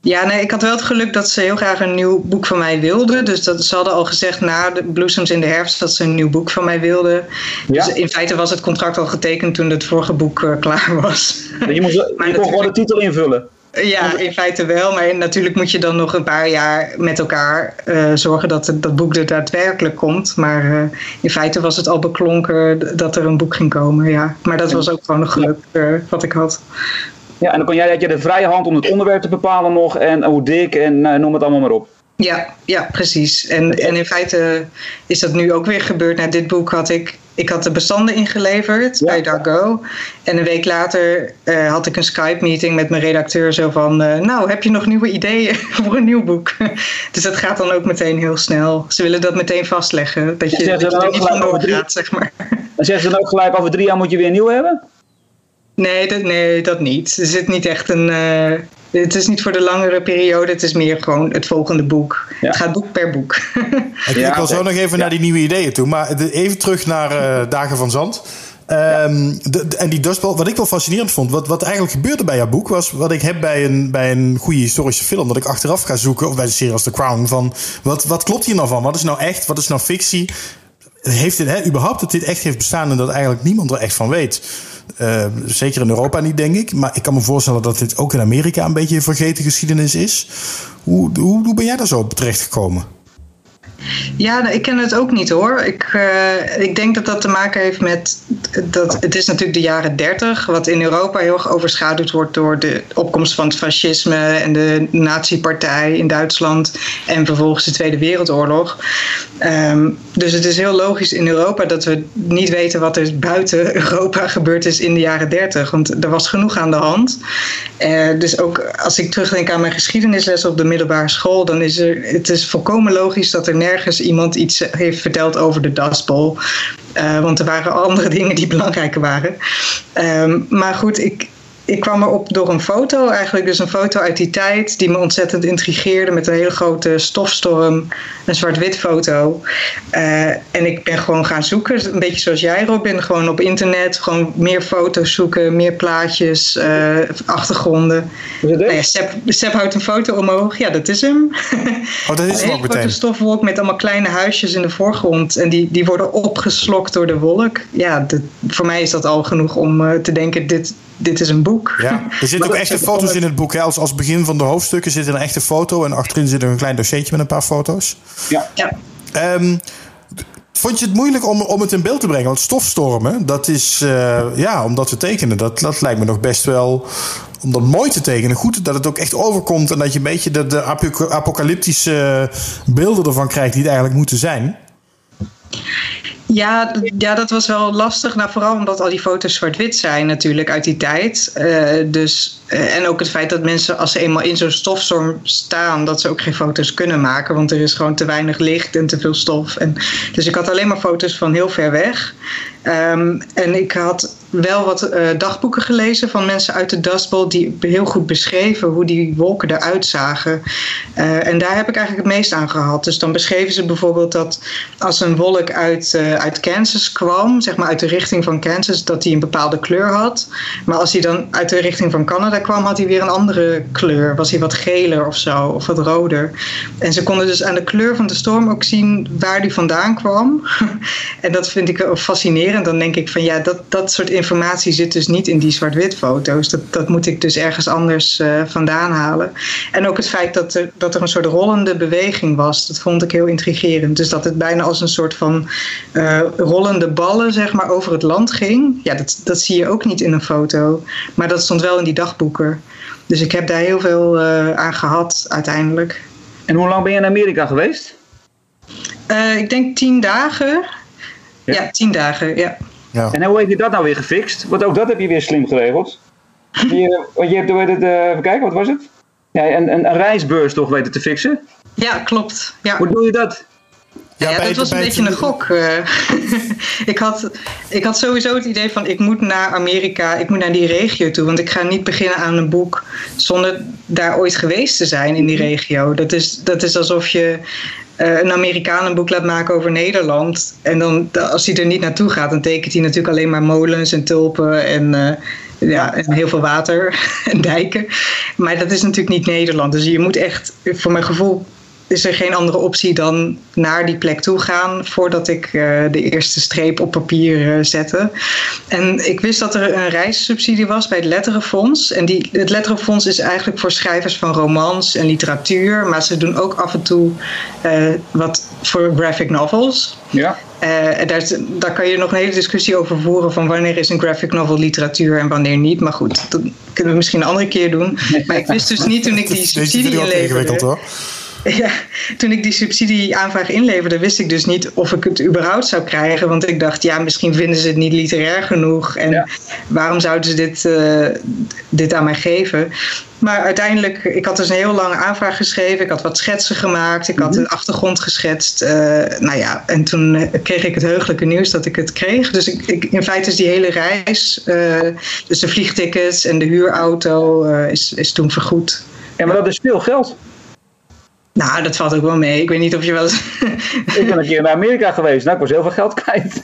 Ja, nee, ik had wel het geluk dat ze heel graag een nieuw boek van mij wilden. Dus dat, ze hadden al gezegd na de Bloesems in de herfst dat ze een nieuw boek van mij wilden. Ja. Dus in feite was het contract al getekend toen het vorige boek uh, klaar was. Je, moest, je kon gewoon de titel invullen. Ja, in feite wel. Maar natuurlijk moet je dan nog een paar jaar met elkaar uh, zorgen dat het, dat boek er daadwerkelijk komt. Maar uh, in feite was het al beklonken dat er een boek ging komen. Ja. Maar dat was ook gewoon een geluk uh, wat ik had. Ja, en dan kon jij had je de vrije hand om het onderwerp te bepalen nog en hoe dik en uh, noem het allemaal maar op. Ja, ja precies. En, en in feite is dat nu ook weer gebeurd. Na dit boek had ik, ik had de bestanden ingeleverd ja. bij Dargo. En een week later uh, had ik een Skype-meeting met mijn redacteur. Zo van, uh, nou, heb je nog nieuwe ideeën voor een nieuw boek? dus dat gaat dan ook meteen heel snel. Ze willen dat meteen vastleggen. Dat je, dat je er niet van doorgaat, zeg maar. Dan zeggen ze dan ook gelijk, over drie jaar moet je weer een nieuw hebben? Nee dat, nee, dat niet. Er zit niet echt een. Uh, het is niet voor de langere periode, het is meer gewoon het volgende boek. Ja. Het gaat boek per boek. ik ja, wil zo nog even naar die nieuwe ideeën toe. Maar even terug naar uh, Dagen van Zand. Um, de, de, en die dustbal, wat ik wel fascinerend vond, wat, wat eigenlijk gebeurde bij jouw boek, was wat ik heb bij een, bij een goede historische film, dat ik achteraf ga zoeken, of bij de serie als The Crown, van wat, wat klopt hier nou van? Wat is nou echt? Wat is nou fictie? Heeft dit, hè, überhaupt dat dit echt heeft bestaan en dat eigenlijk niemand er echt van weet? Uh, zeker in Europa niet, denk ik. Maar ik kan me voorstellen dat dit ook in Amerika een beetje een vergeten geschiedenis is. Hoe, hoe, ben jij daar zo op terecht gekomen? Ja, ik ken het ook niet hoor. Ik, uh, ik denk dat dat te maken heeft met dat het is natuurlijk de jaren 30, wat in Europa heel erg overschaduwd wordt door de opkomst van het fascisme en de nazi-partij in Duitsland en vervolgens de Tweede Wereldoorlog. Um, dus het is heel logisch in Europa dat we niet weten wat er buiten Europa gebeurd is in de jaren 30, want er was genoeg aan de hand. Uh, dus ook als ik terugdenk aan mijn geschiedenisles op de middelbare school, dan is er, het is volkomen logisch dat er nergens iemand iets heeft verteld over de Dustbowl. Uh, want er waren andere dingen die belangrijker waren. Um, maar goed, ik, ik kwam erop door een foto, eigenlijk dus een foto uit die tijd, die me ontzettend intrigeerde met een hele grote stofstorm, een zwart-wit foto. Uh, en ik ben gewoon gaan zoeken, een beetje zoals jij Robin, gewoon op internet, gewoon meer foto's zoeken, meer plaatjes, uh, achtergronden. Nou ja, Seb, Seb houdt een foto omhoog, ja dat is hem. Oh, dat is hem ook meteen. Een stofwolk met allemaal kleine huisjes in de voorgrond en die, die worden opgeslokt door de wolk. Ja, voor mij is dat al genoeg om uh, te denken, dit, dit is een boek. Ja, er zitten ook echte foto's in het boek. Hè? Als, als begin van de hoofdstukken zit er een echte foto. En achterin zit er een klein dossiertje met een paar foto's. Ja. ja. Um, Vond je het moeilijk om, om het in beeld te brengen? Want stofstormen, dat is, uh, ja, om dat te tekenen, dat, dat lijkt me nog best wel om dat mooi te tekenen. Goed dat het ook echt overkomt en dat je een beetje de, de apocalyptische beelden ervan krijgt die het eigenlijk moeten zijn. Ja, ja, dat was wel lastig. Nou, vooral omdat al die foto's zwart-wit zijn natuurlijk uit die tijd. Uh, dus, uh, en ook het feit dat mensen als ze eenmaal in zo'n stofstorm staan... dat ze ook geen foto's kunnen maken. Want er is gewoon te weinig licht en te veel stof. En, dus ik had alleen maar foto's van heel ver weg. Um, en ik had wel wat uh, dagboeken gelezen van mensen uit de Dust Bowl die heel goed beschreven hoe die wolken eruit zagen. En daar heb ik eigenlijk het meest aan gehad. Dus dan beschreven ze bijvoorbeeld dat als een wolk uit, uit Kansas kwam, zeg maar uit de richting van Kansas, dat die een bepaalde kleur had. Maar als hij dan uit de richting van Canada kwam, had hij weer een andere kleur. Was hij wat geler of zo, of wat roder. En ze konden dus aan de kleur van de storm ook zien waar die vandaan kwam. en dat vind ik fascinerend. Dan denk ik van ja, dat, dat soort informatie zit dus niet in die zwart-wit foto's. Dat, dat moet ik dus ergens anders uh, vandaan halen. En ook het feit dat er, dat er een soort rollende beweging was, dat vond ik heel intrigerend. Dus dat het bijna als een soort van uh, rollende ballen zeg maar, over het land ging. Ja, dat, dat zie je ook niet in een foto. Maar dat stond wel in die dagboeken. Dus ik heb daar heel veel uh, aan gehad uiteindelijk. En hoe lang ben je in Amerika geweest? ik denk tien dagen. Ja, ja tien dagen, ja. Ja. En hoe heb je dat nou weer gefixt? Want ook dat heb je weer slim geregeld. je, je hebt, hoe het, uh, even kijken, wat was het? Ja, een, een, een reisbeurs toch weten te fixen? Ja, klopt. Ja. Hoe doe je dat? Ja, ja dat was een beetje een gok. Uh, ik, had, ik had sowieso het idee van ik moet naar Amerika, ik moet naar die regio toe. Want ik ga niet beginnen aan een boek zonder daar ooit geweest te zijn in die regio. Dat is, dat is alsof je uh, een Amerikaan een boek laat maken over Nederland. En dan, als hij er niet naartoe gaat, dan tekent hij natuurlijk alleen maar molens en tulpen en, uh, ja, en heel veel water en dijken. Maar dat is natuurlijk niet Nederland. Dus je moet echt, voor mijn gevoel, is er geen andere optie dan naar die plek toe gaan voordat ik uh, de eerste streep op papier uh, zette. En ik wist dat er een reissubsidie was bij het Letterenfonds. En die, het Letterenfonds is eigenlijk voor schrijvers van romans en literatuur, maar ze doen ook af en toe uh, wat voor graphic novels. Ja. daar, daar kan je nog een hele discussie over voeren van wanneer is een graphic novel literatuur en wanneer niet. Maar goed, dat kunnen we misschien een andere keer doen. Maar ik wist dus niet toen ik die subsidie inleverde. Ja, toen ik die subsidieaanvraag inleverde, wist ik dus niet of ik het überhaupt zou krijgen. Want ik dacht, ja, misschien vinden ze het niet literair genoeg. En ja. waarom zouden ze dit, uh, dit aan mij geven? Maar uiteindelijk, ik had dus een heel lange aanvraag geschreven. Ik had wat schetsen gemaakt. Ik had een achtergrond geschetst. Uh, nou ja, en toen kreeg ik het heugelijke nieuws dat ik het kreeg. Dus ik, ik, in feite is die hele reis, uh, dus de vliegtickets en de huurauto, is, is toen vergoed. Ja, maar dat is veel geld. Nou, dat valt ook wel mee. Ik weet niet of je wel eens... ik ben een keer naar Amerika geweest. Nou, ik was heel veel geld kwijt.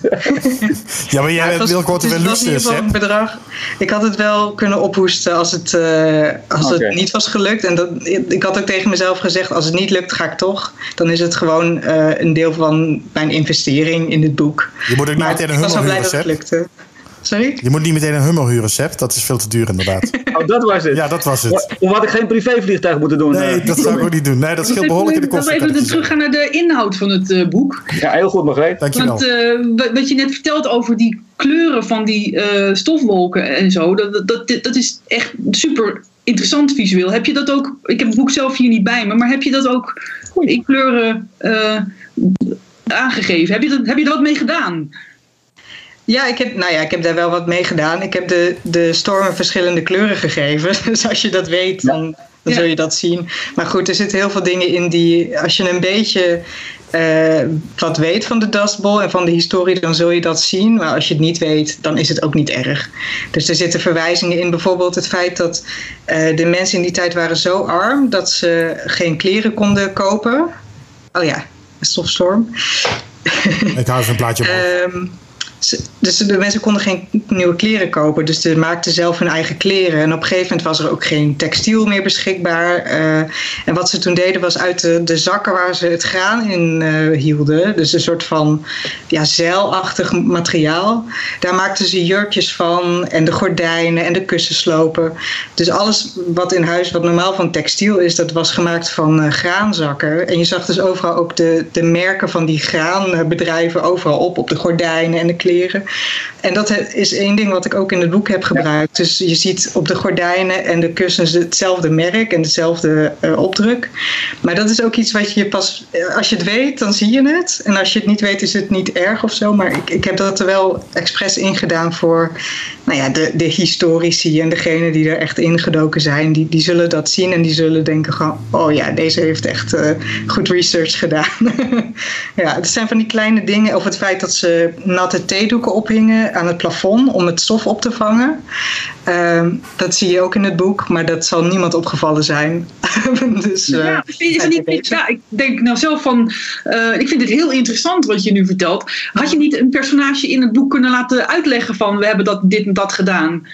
ja, maar jij bent Wilco de Lucius, hè? een bedrag. Ik had het wel kunnen ophoesten als het, uh, als okay. het niet was gelukt. En dat, ik had ook tegen mezelf gezegd, als het niet lukt, ga ik toch. Dan is het gewoon uh, een deel van mijn investering in dit boek. Je moet ook niet meteen een hummel huren, dat het lukte. Sorry? Je moet niet meteen een Hummel huren, Sepp. Dat is veel te duur, inderdaad. Oh, dat was het? Ja, dat was het. Of had ik geen privévliegtuig moeten doen? Nee, dat zou ik ook niet doen. Nee, dat scheelt behoorlijk in de kosten. Laten we even teruggaan naar de inhoud van het uh, boek. Ja, heel goed begrepen. Dankjewel. Want uh, wat je net vertelt over die kleuren van die uh, stofwolken en zo, dat, dat, dat is echt super interessant visueel. Heb je dat ook, ik heb het boek zelf hier niet bij me, maar heb je dat ook in kleuren aangegeven? Heb je, dat, heb je er wat mee gedaan? Ja, ik heb, nou ja, ik heb daar wel wat mee gedaan. Ik heb de, de stormen verschillende kleuren gegeven. Dus als je dat weet, dan, dan ja. zul je dat zien. Maar goed, er zitten heel veel dingen in die, als je een beetje uh, wat weet van de Dust Bowl en van de historie, dan zul je dat zien. Maar als je het niet weet, dan is het ook niet erg. Dus er zitten verwijzingen in, bijvoorbeeld het feit dat uh, de mensen in die tijd waren zo arm dat ze geen kleren konden kopen. Oh ja, een stofstorm. Ik hou even een plaatje op. um, dus de mensen konden geen nieuwe kleren kopen. Dus ze maakten zelf hun eigen kleren. En op een gegeven moment was er ook geen textiel meer beschikbaar. Uh, en wat ze toen deden was uit de, zakken waar ze het graan in uh, hielden. Dus een soort van ja, zeilachtig materiaal. Daar maakten ze jurkjes van. En de gordijnen en de kussenslopen. Dus alles wat in huis, wat normaal van textiel is, dat was gemaakt van uh, graanzakken. En je zag dus overal ook de, de merken van die graanbedrijven overal op. Op de gordijnen en de kleren. En dat is één ding wat ik ook in het boek heb gebruikt. Dus je ziet op de gordijnen en de kussens hetzelfde merk en dezelfde uh, opdruk. Maar dat is ook iets wat je pas, eh, als je het weet, dan zie je het. En als je het niet weet, is het niet erg of zo. Maar ik, ik heb dat er wel expres ingedaan voor nou ja, de, de historici en degenen die er echt ingedoken zijn. Die, die zullen dat zien en die zullen denken gewoon, oh ja, deze heeft echt uh, goed research gedaan. ja, het zijn van die kleine dingen. Of het feit dat ze natte theedoeken ophingen aan het plafond om het stof op te vangen. Uh, dat zie je ook in het boek, maar dat zal niemand opgevallen zijn. dus, uh, ja, is er niet, ja, ik denk nou zelf van, uh, ik vind het heel interessant wat je nu vertelt. Had je niet een personage in het boek kunnen laten uitleggen van we hebben dat, dit en dat gedaan?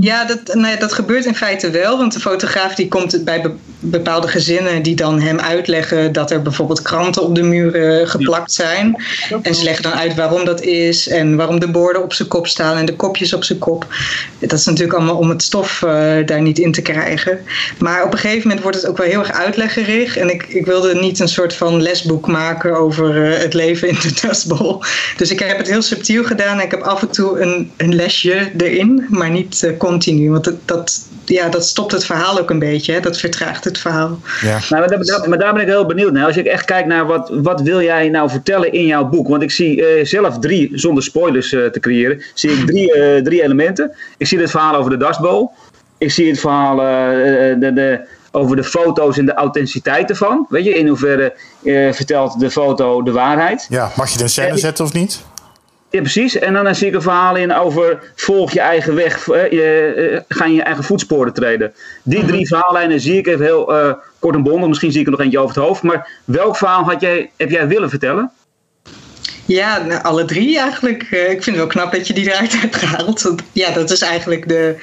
Ja, dat, nee, dat gebeurt in feite wel. Want de fotograaf die komt bij bepaalde gezinnen die dan hem uitleggen dat er bijvoorbeeld kranten op de muren geplakt zijn. En ze leggen dan uit waarom dat is en waarom de borden op zijn kop staan en de kopjes op zijn kop. Dat is natuurlijk allemaal om het stof uh, daar niet in te krijgen. Maar op een gegeven moment wordt het ook wel heel erg uitleggerig. En ik, ik wilde niet een soort van lesboek maken over uh, het leven in de Dust Bowl. Dus ik heb het heel subtiel gedaan. En ik heb af en toe een, een lesje erin, maar niet uh, continu. Want dat, dat, ja, dat stopt het verhaal ook een beetje. Hè? Dat vertraagt het verhaal. Ja. Nou, maar, daar, maar, daar ben ik heel benieuwd naar. Als ik echt kijk naar wat, wat wil jij nou vertellen in jouw boek. Want ik zie uh, zelf drie, zonder spoilers uh, te creëren, zie ik drie, uh, drie elementen. Ik zie het verhaal over de Dust Bowl. Ik zie het verhaal de, de, over de foto's en de authenticiteit ervan. Weet je, in hoeverre vertelt de foto de waarheid. Ja, mag je de scène zetten of niet? Ja, precies. En dan zie ik een verhaal in over volg je eigen weg, uh, je, uh, ga in je eigen voetsporen treden. Die drie mhm. verhaallijnen zie ik even heel uh, kort en bondig. Misschien zie ik er nog eentje over het hoofd. Maar welk verhaal had jij, heb jij willen vertellen? Ja, nou, alle drie eigenlijk. ik vind het wel knap dat je die eruit hebt gehaald. Want ja, dat is eigenlijk de,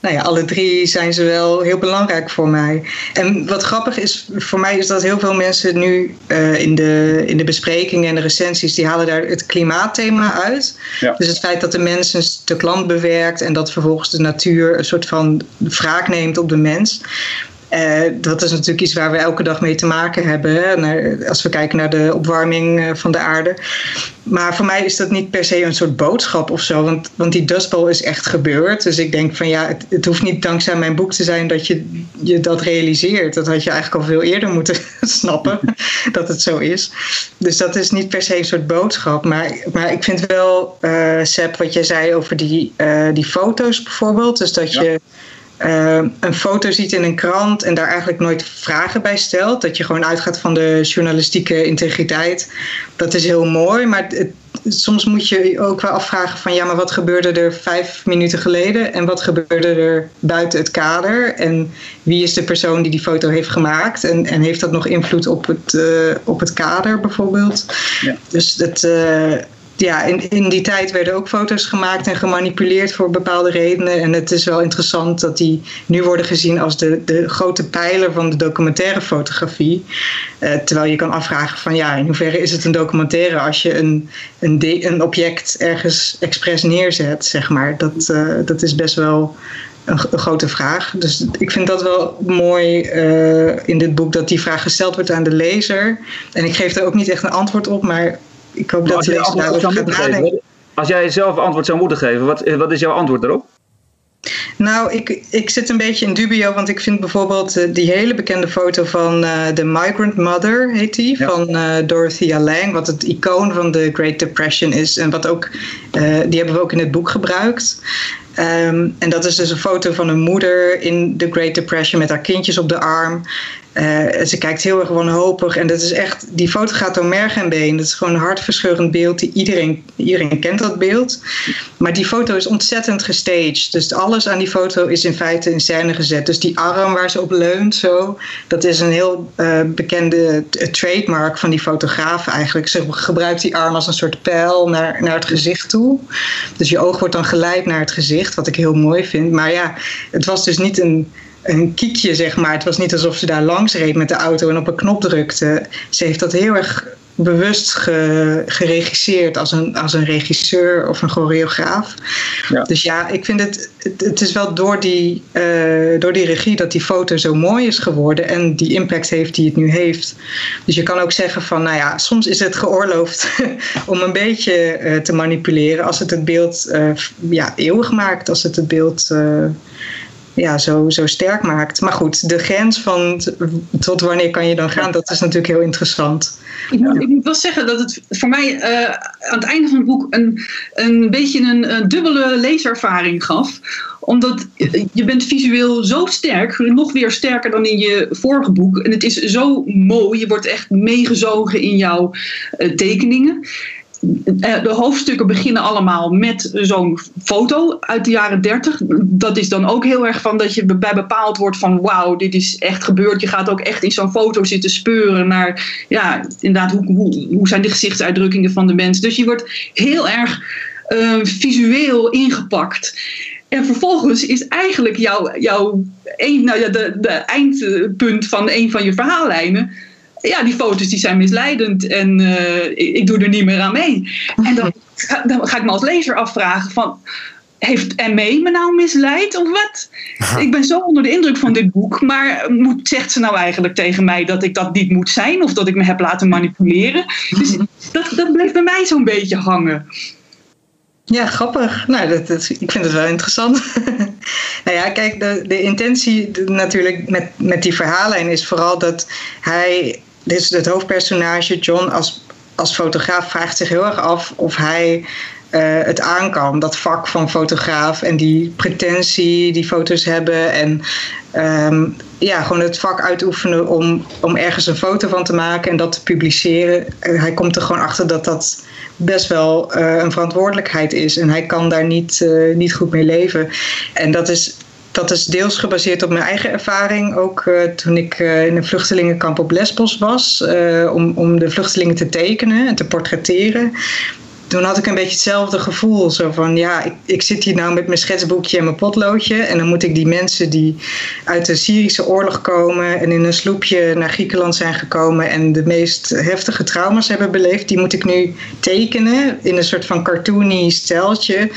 nou ja, alle drie zijn ze wel heel belangrijk voor mij. En wat grappig is voor mij is dat heel veel mensen nu uh, in, de, in de besprekingen en de recensies, die halen daar het klimaatthema uit. Ja. Dus het feit dat de mens een stuk land bewerkt en dat vervolgens de natuur een soort van wraak neemt op de mens. Uh, dat is natuurlijk iets waar we elke dag mee te maken hebben. Hè, naar, als we kijken naar de opwarming uh, van de aarde. Maar voor mij is dat niet per se een soort boodschap of zo. Want, want die dustball is echt gebeurd. Dus ik denk van ja, het, het, hoeft niet dankzij mijn boek te zijn dat je, je dat realiseert. Dat had je eigenlijk al veel eerder moeten snappen dat het zo is. Dus dat is niet per se een soort boodschap. Maar, maar ik vind wel, uh, Seb, wat jij zei over die, die foto's bijvoorbeeld. Dus dat ja. je uh, een foto ziet in een krant en daar eigenlijk nooit vragen bij stelt. Dat je gewoon uitgaat van de journalistieke integriteit. Dat is heel mooi, maar het, soms moet je ook wel afvragen van ja, maar wat gebeurde er vijf minuten geleden en wat gebeurde er buiten het kader en wie is de persoon die die foto heeft gemaakt en, en heeft dat nog invloed op het, uh, op het kader bijvoorbeeld. Ja. Dus dat, uh, ja, in, die tijd werden ook foto's gemaakt en gemanipuleerd voor bepaalde redenen. En het is wel interessant dat die nu worden gezien als de, de grote pijler van de documentaire fotografie. Uh, terwijl je kan afvragen van ja, in hoeverre is het een documentaire als je een, een, object ergens expres neerzet, zeg maar. Dat, uh, dat is best wel een, grote vraag. Dus ik vind dat wel mooi uh, in dit boek dat die vraag gesteld wordt aan de lezer. En ik geef er ook niet echt een antwoord op, maar ik hoop dat je daarover gaat nadenken. Als jij zelf antwoord zou moeten geven, wat, wat is jouw antwoord daarop? Nou, ik, ik zit een beetje in dubio, want ik vind bijvoorbeeld uh, die hele bekende foto van uh, The Migrant Mother, heet die, ja. van uh, Dorothea Lange, wat het icoon van de Great Depression is en wat ook, die hebben we ook in het boek gebruikt. Um, en dat is dus een foto van een moeder in de Great Depression met haar kindjes op de arm. Uh, ze kijkt heel erg wanhopig. En dat is echt, die foto gaat door merg en been. Dat is gewoon een hartverscheurend beeld. Die iedereen, iedereen kent dat beeld. Maar die foto is ontzettend gestaged. Dus alles aan die foto is in feite in scène gezet. Dus die arm waar ze op leunt, zo, dat is een heel uh, bekende trademark van die fotograaf eigenlijk. Ze gebruikt die arm als een soort pijl naar, naar het gezicht toe. Dus je oog wordt dan geleid naar het gezicht, wat ik heel mooi vind. Maar ja, het was dus niet een een kiekje, zeg maar. Het was niet alsof ze daar langs reed met de auto en op een knop drukte. Ze heeft dat heel erg bewust geregisseerd als een, als een regisseur of een choreograaf. Ja. Dus ja, ik vind het, het, is wel door die, uh, door die regie dat die foto zo mooi is geworden en die impact heeft die het nu heeft. Dus je kan ook zeggen van, nou ja, soms is het geoorloofd om een beetje uh, te manipuleren als het het beeld uh, ja, eeuwig maakt, als het het beeld ja, zo, zo sterk maakt. Maar goed, de grens van tot wanneer kan je dan gaan, dat is natuurlijk heel interessant. Ik moet, ik moet wel zeggen dat het voor mij uh, aan het einde van het boek een, een beetje een, een dubbele leeservaring gaf omdat je bent visueel zo sterk, nog weer sterker dan in je vorige boek. En het is zo mooi, je wordt echt meegezogen in jouw uh, tekeningen. Eh, de hoofdstukken beginnen allemaal met zo'n foto uit de jaren 30. Dat is dan ook heel erg van dat je bij bepaald wordt van wauw, dit is echt gebeurd. Je gaat ook echt in zo'n foto zitten speuren naar, ja, inderdaad, hoe, hoe, zijn de gezichtsuitdrukkingen van de mensen. Dus je wordt heel erg uh, visueel ingepakt. En vervolgens is eigenlijk jouw, jouw nou de, de eindpunt van een van je verhaallijnen ja, die foto's die zijn misleidend en uh, ik, doe er niet meer aan mee. En dan, dan ga ik me als lezer afvragen van, heeft ME me nou misleid of wat? Ik ben zo onder de indruk van dit boek, maar moet, zegt ze nou eigenlijk tegen mij dat ik dat niet moet zijn of dat ik me heb laten manipuleren? Dus dat, dat bleef bij mij zo'n beetje hangen. Ja, grappig. Nou, dat, dat, ik vind het wel interessant. nou ja, kijk, de, de intentie natuurlijk met, met die verhaallijn is vooral dat hij dus het hoofdpersonage, John, als, als fotograaf vraagt zich heel erg af of hij uh, het aan kan. Dat vak van fotograaf en die pretentie die foto's hebben. En um, ja, gewoon het vak uitoefenen om, om ergens een foto van te maken en dat te publiceren. Hij komt er gewoon achter dat dat best wel uh, een verantwoordelijkheid is. En hij kan daar niet, niet goed mee leven. En dat is dat is deels gebaseerd op mijn eigen ervaring. Ook uh, toen ik uh, in een vluchtelingenkamp op Lesbos was. Uh, om, om de vluchtelingen te tekenen en te portretteren. Toen had ik een beetje hetzelfde gevoel. Zo van, ja, ik, ik zit hier nou met mijn schetsboekje en mijn potloodje. En dan moet ik die mensen die uit de Syrische oorlog komen... en in een sloepje naar Griekenland zijn gekomen... en de meest heftige trauma's hebben beleefd... die moet ik nu tekenen in een soort van cartoony steltje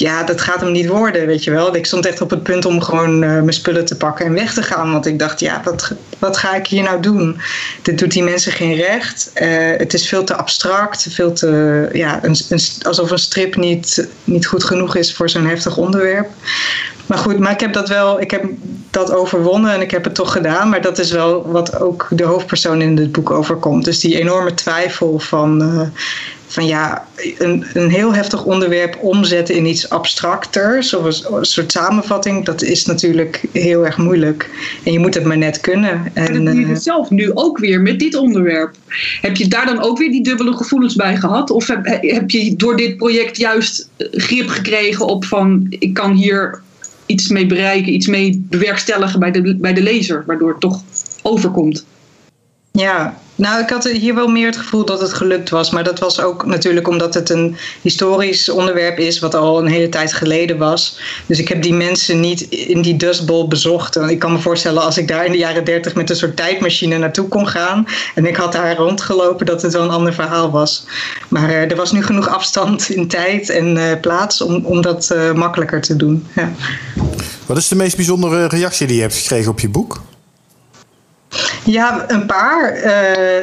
ja, dat gaat hem niet worden, weet je wel. Ik stond echt op het punt om gewoon uh, mijn spullen te pakken en weg te gaan. Want ik dacht, ja, wat, wat ga ik hier nou doen? Dit doet die mensen geen recht. Uh, het is veel te abstract, veel te, ja, een, een, alsof een strip niet, niet goed genoeg is voor zo'n heftig onderwerp. Maar goed, maar ik heb dat wel, ik heb dat overwonnen en ik heb het toch gedaan. Maar dat is wel wat ook de hoofdpersoon in het boek overkomt. Dus die enorme twijfel van, uh, van ja, een, een heel heftig onderwerp omzetten in iets abstracters of een, soort samenvatting, dat is natuurlijk heel erg moeilijk. En je moet het maar net kunnen. En, en dat doe je uh, zelf nu ook weer met dit onderwerp. Heb je daar dan ook weer die dubbele gevoelens bij gehad? Of heb, heb je door dit project juist grip gekregen op van ik kan hier iets mee bereiken, iets mee bewerkstelligen bij de, bij de lezer, waardoor het toch overkomt? Ja, nou, ik had hier wel meer het gevoel dat het gelukt was. Maar dat was ook natuurlijk omdat het een historisch onderwerp is, wat al een hele tijd geleden was. Dus ik heb die mensen niet in die dustbol bezocht. En ik kan me voorstellen als ik daar in de jaren dertig met een soort tijdmachine naartoe kon gaan. En ik had daar rondgelopen, dat het wel een ander verhaal was. Maar uh, er was nu genoeg afstand in tijd en uh, plaats om, om dat uh, makkelijker te doen. Ja. Wat is de meest bijzondere reactie die je hebt gekregen op je boek? Ja, een paar. Uh,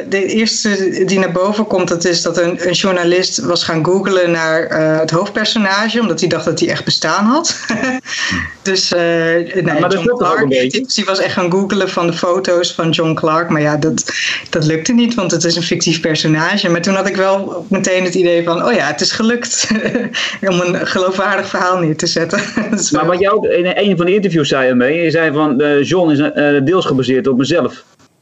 de eerste die naar boven komt, dat is dat een, een journalist was gaan googlen naar uh, het hoofdpersonage, omdat hij dacht dat hij echt bestaan had. dus uh, nee, maar John Clark, die was echt gaan googlen van de foto's van John Clark. Maar ja, dat, dat lukte niet, want het is een fictief personage. Maar toen had ik wel meteen het idee van, oh ja, het is gelukt om een geloofwaardig verhaal neer te zetten. maar wat jij ook in een van de interviews zei ermee, je zei van John is deels gebaseerd op mezelf.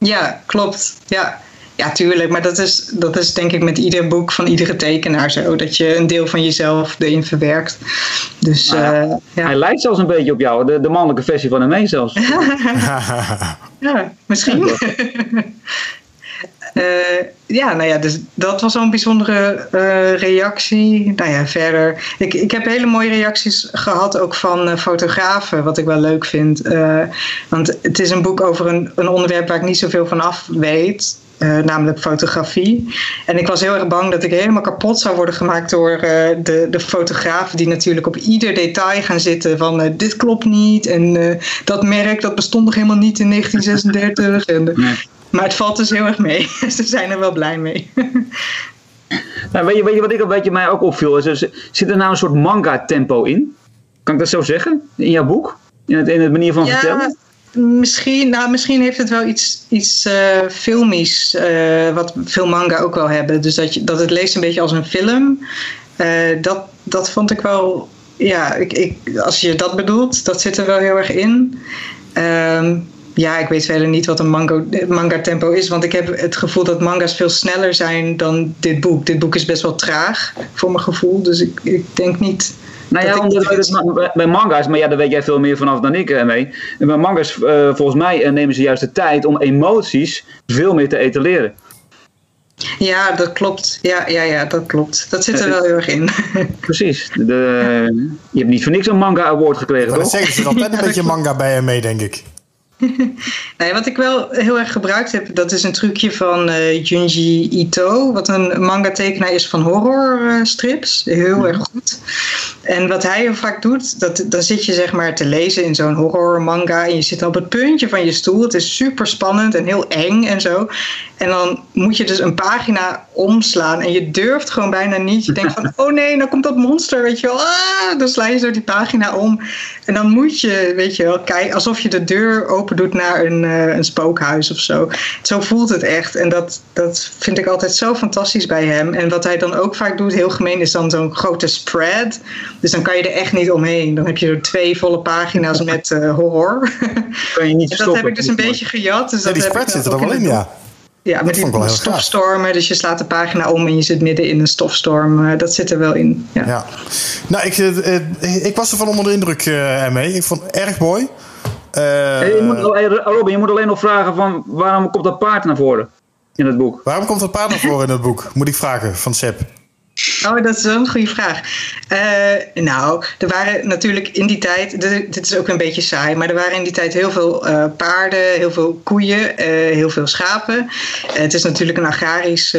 Ja, klopt. Ja. Ja, tuurlijk. Maar dat is, dat is denk ik met ieder boek van iedere tekenaar zo. Dat je een deel van jezelf erin verwerkt. Dus, Nou ja, eh, ja. Hij lijkt zelfs een beetje op jou, de, de mannelijke versie van hem zelfs. Ja, misschien. Eh, ja, nou ja, dus dat was al een bijzondere eh, reactie. Nou ja, verder. Ik, ik heb hele mooie reacties gehad ook van eh, fotografen, wat ik wel leuk vind. Want het is een boek over een, een onderwerp waar ik niet zoveel van af weet. Eh, namelijk fotografie. En ik was heel erg bang dat ik helemaal kapot zou worden gemaakt door eh, de, de fotografen, die natuurlijk op ieder detail gaan zitten van eh, dit klopt niet en eh, dat merk dat bestond nog helemaal niet in 1936. En, Nee. Maar het valt dus heel erg mee. Ze zijn er wel blij mee. Nou, weet, je, weet je wat ik een beetje mij ook opviel? Is, zit er nou een soort manga-tempo in? Kan ik dat zo zeggen? In jouw boek? In het, in het manier van vertellen? Misschien, nou, misschien heeft het wel iets, iets eh, filmisch, eh, wat veel manga ook wel hebben. Dus dat, je, dat het leest een beetje als een film. Eh, dat, dat vond ik wel, ja, ik, ik, als je dat bedoelt, dat zit er wel heel erg in. Ehm, ja, ik weet verder niet wat een manga tempo is, want ik heb het gevoel dat manga's veel sneller zijn dan dit boek. Dit boek is best wel traag voor mijn gevoel, dus ik, ik denk niet. Nou ja, dat ik omdat het ma- bij manga's, maar ja, daar weet jij veel meer vanaf dan ik eh, mee. En bij manga's, eh, volgens mij, eh, nemen ze juist de tijd om emoties veel meer te etaleren. Ja, dat klopt. Ja, ja, ja, dat klopt. Dat zit er wel heel erg in. Precies. De, je hebt niet voor niks een manga award gekregen, toch? zeggen ze er altijd een beetje manga bij hem mee, denk ik. Nee, wat ik wel heel erg gebruikt heb, dat is een trucje van eh, Junji Ito, wat een manga-tekenaar is van horrorstrips. heel erg goed. En wat hij heel vaak doet, dat, dan zit je zeg maar te lezen in zo'n horror manga en je zit op het puntje van je stoel. Het is super spannend en heel eng en zo. En dan moet je dus een pagina omslaan en je durft gewoon bijna niet. Je denkt van, oh nee, nou komt dat monster, weet je wel. Ah, dan sla je zo die pagina om. En dan moet je, weet je wel, kijken alsof je de deur open doet naar een, eh, een spookhuis of zo. Zo voelt het echt. En dat, dat vind ik altijd zo fantastisch bij hem. En wat hij dan ook vaak doet, heel gemeen, is dan zo'n grote spread. Dus dan kan je er echt niet omheen. Dan heb je twee volle pagina's met eh, horror. Kan je niet En dat stoppen. heb ik dus een beetje gejat. Dus Ja, dat die heb ik spread dan zit er ook wel in, ja. Ja, met die stofstormen. Dus je slaat de pagina om en je zit midden in een stofstorm. Eh, dat zit er wel in. Ja. Ja. Nou, ik, ik was ervan onder de indruk eh, ermee. Ik vond het erg mooi. Eh, je moet, Robin, je moet alleen nog vragen van waarom komt dat paard naar voren in het boek? waarom komt het paard naar voren in het boek? Moet ik vragen van Seb. Oh, dat is een goede vraag. Eh, nou, er waren natuurlijk in die tijd, dit is ook een beetje saai, maar er waren in die tijd heel veel eh, paarden, heel veel koeien, eh, heel veel schapen. Het is natuurlijk een agrarisch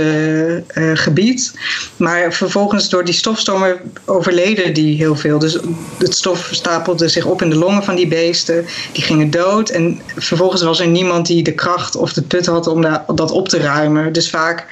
gebied. Maar vervolgens door die stofstormen overleden die heel veel. Dus het stof stapelde zich op in de longen van die beesten. Die gingen dood. En vervolgens was er niemand die de kracht of de put had om da- dat op te ruimen. Dus vaak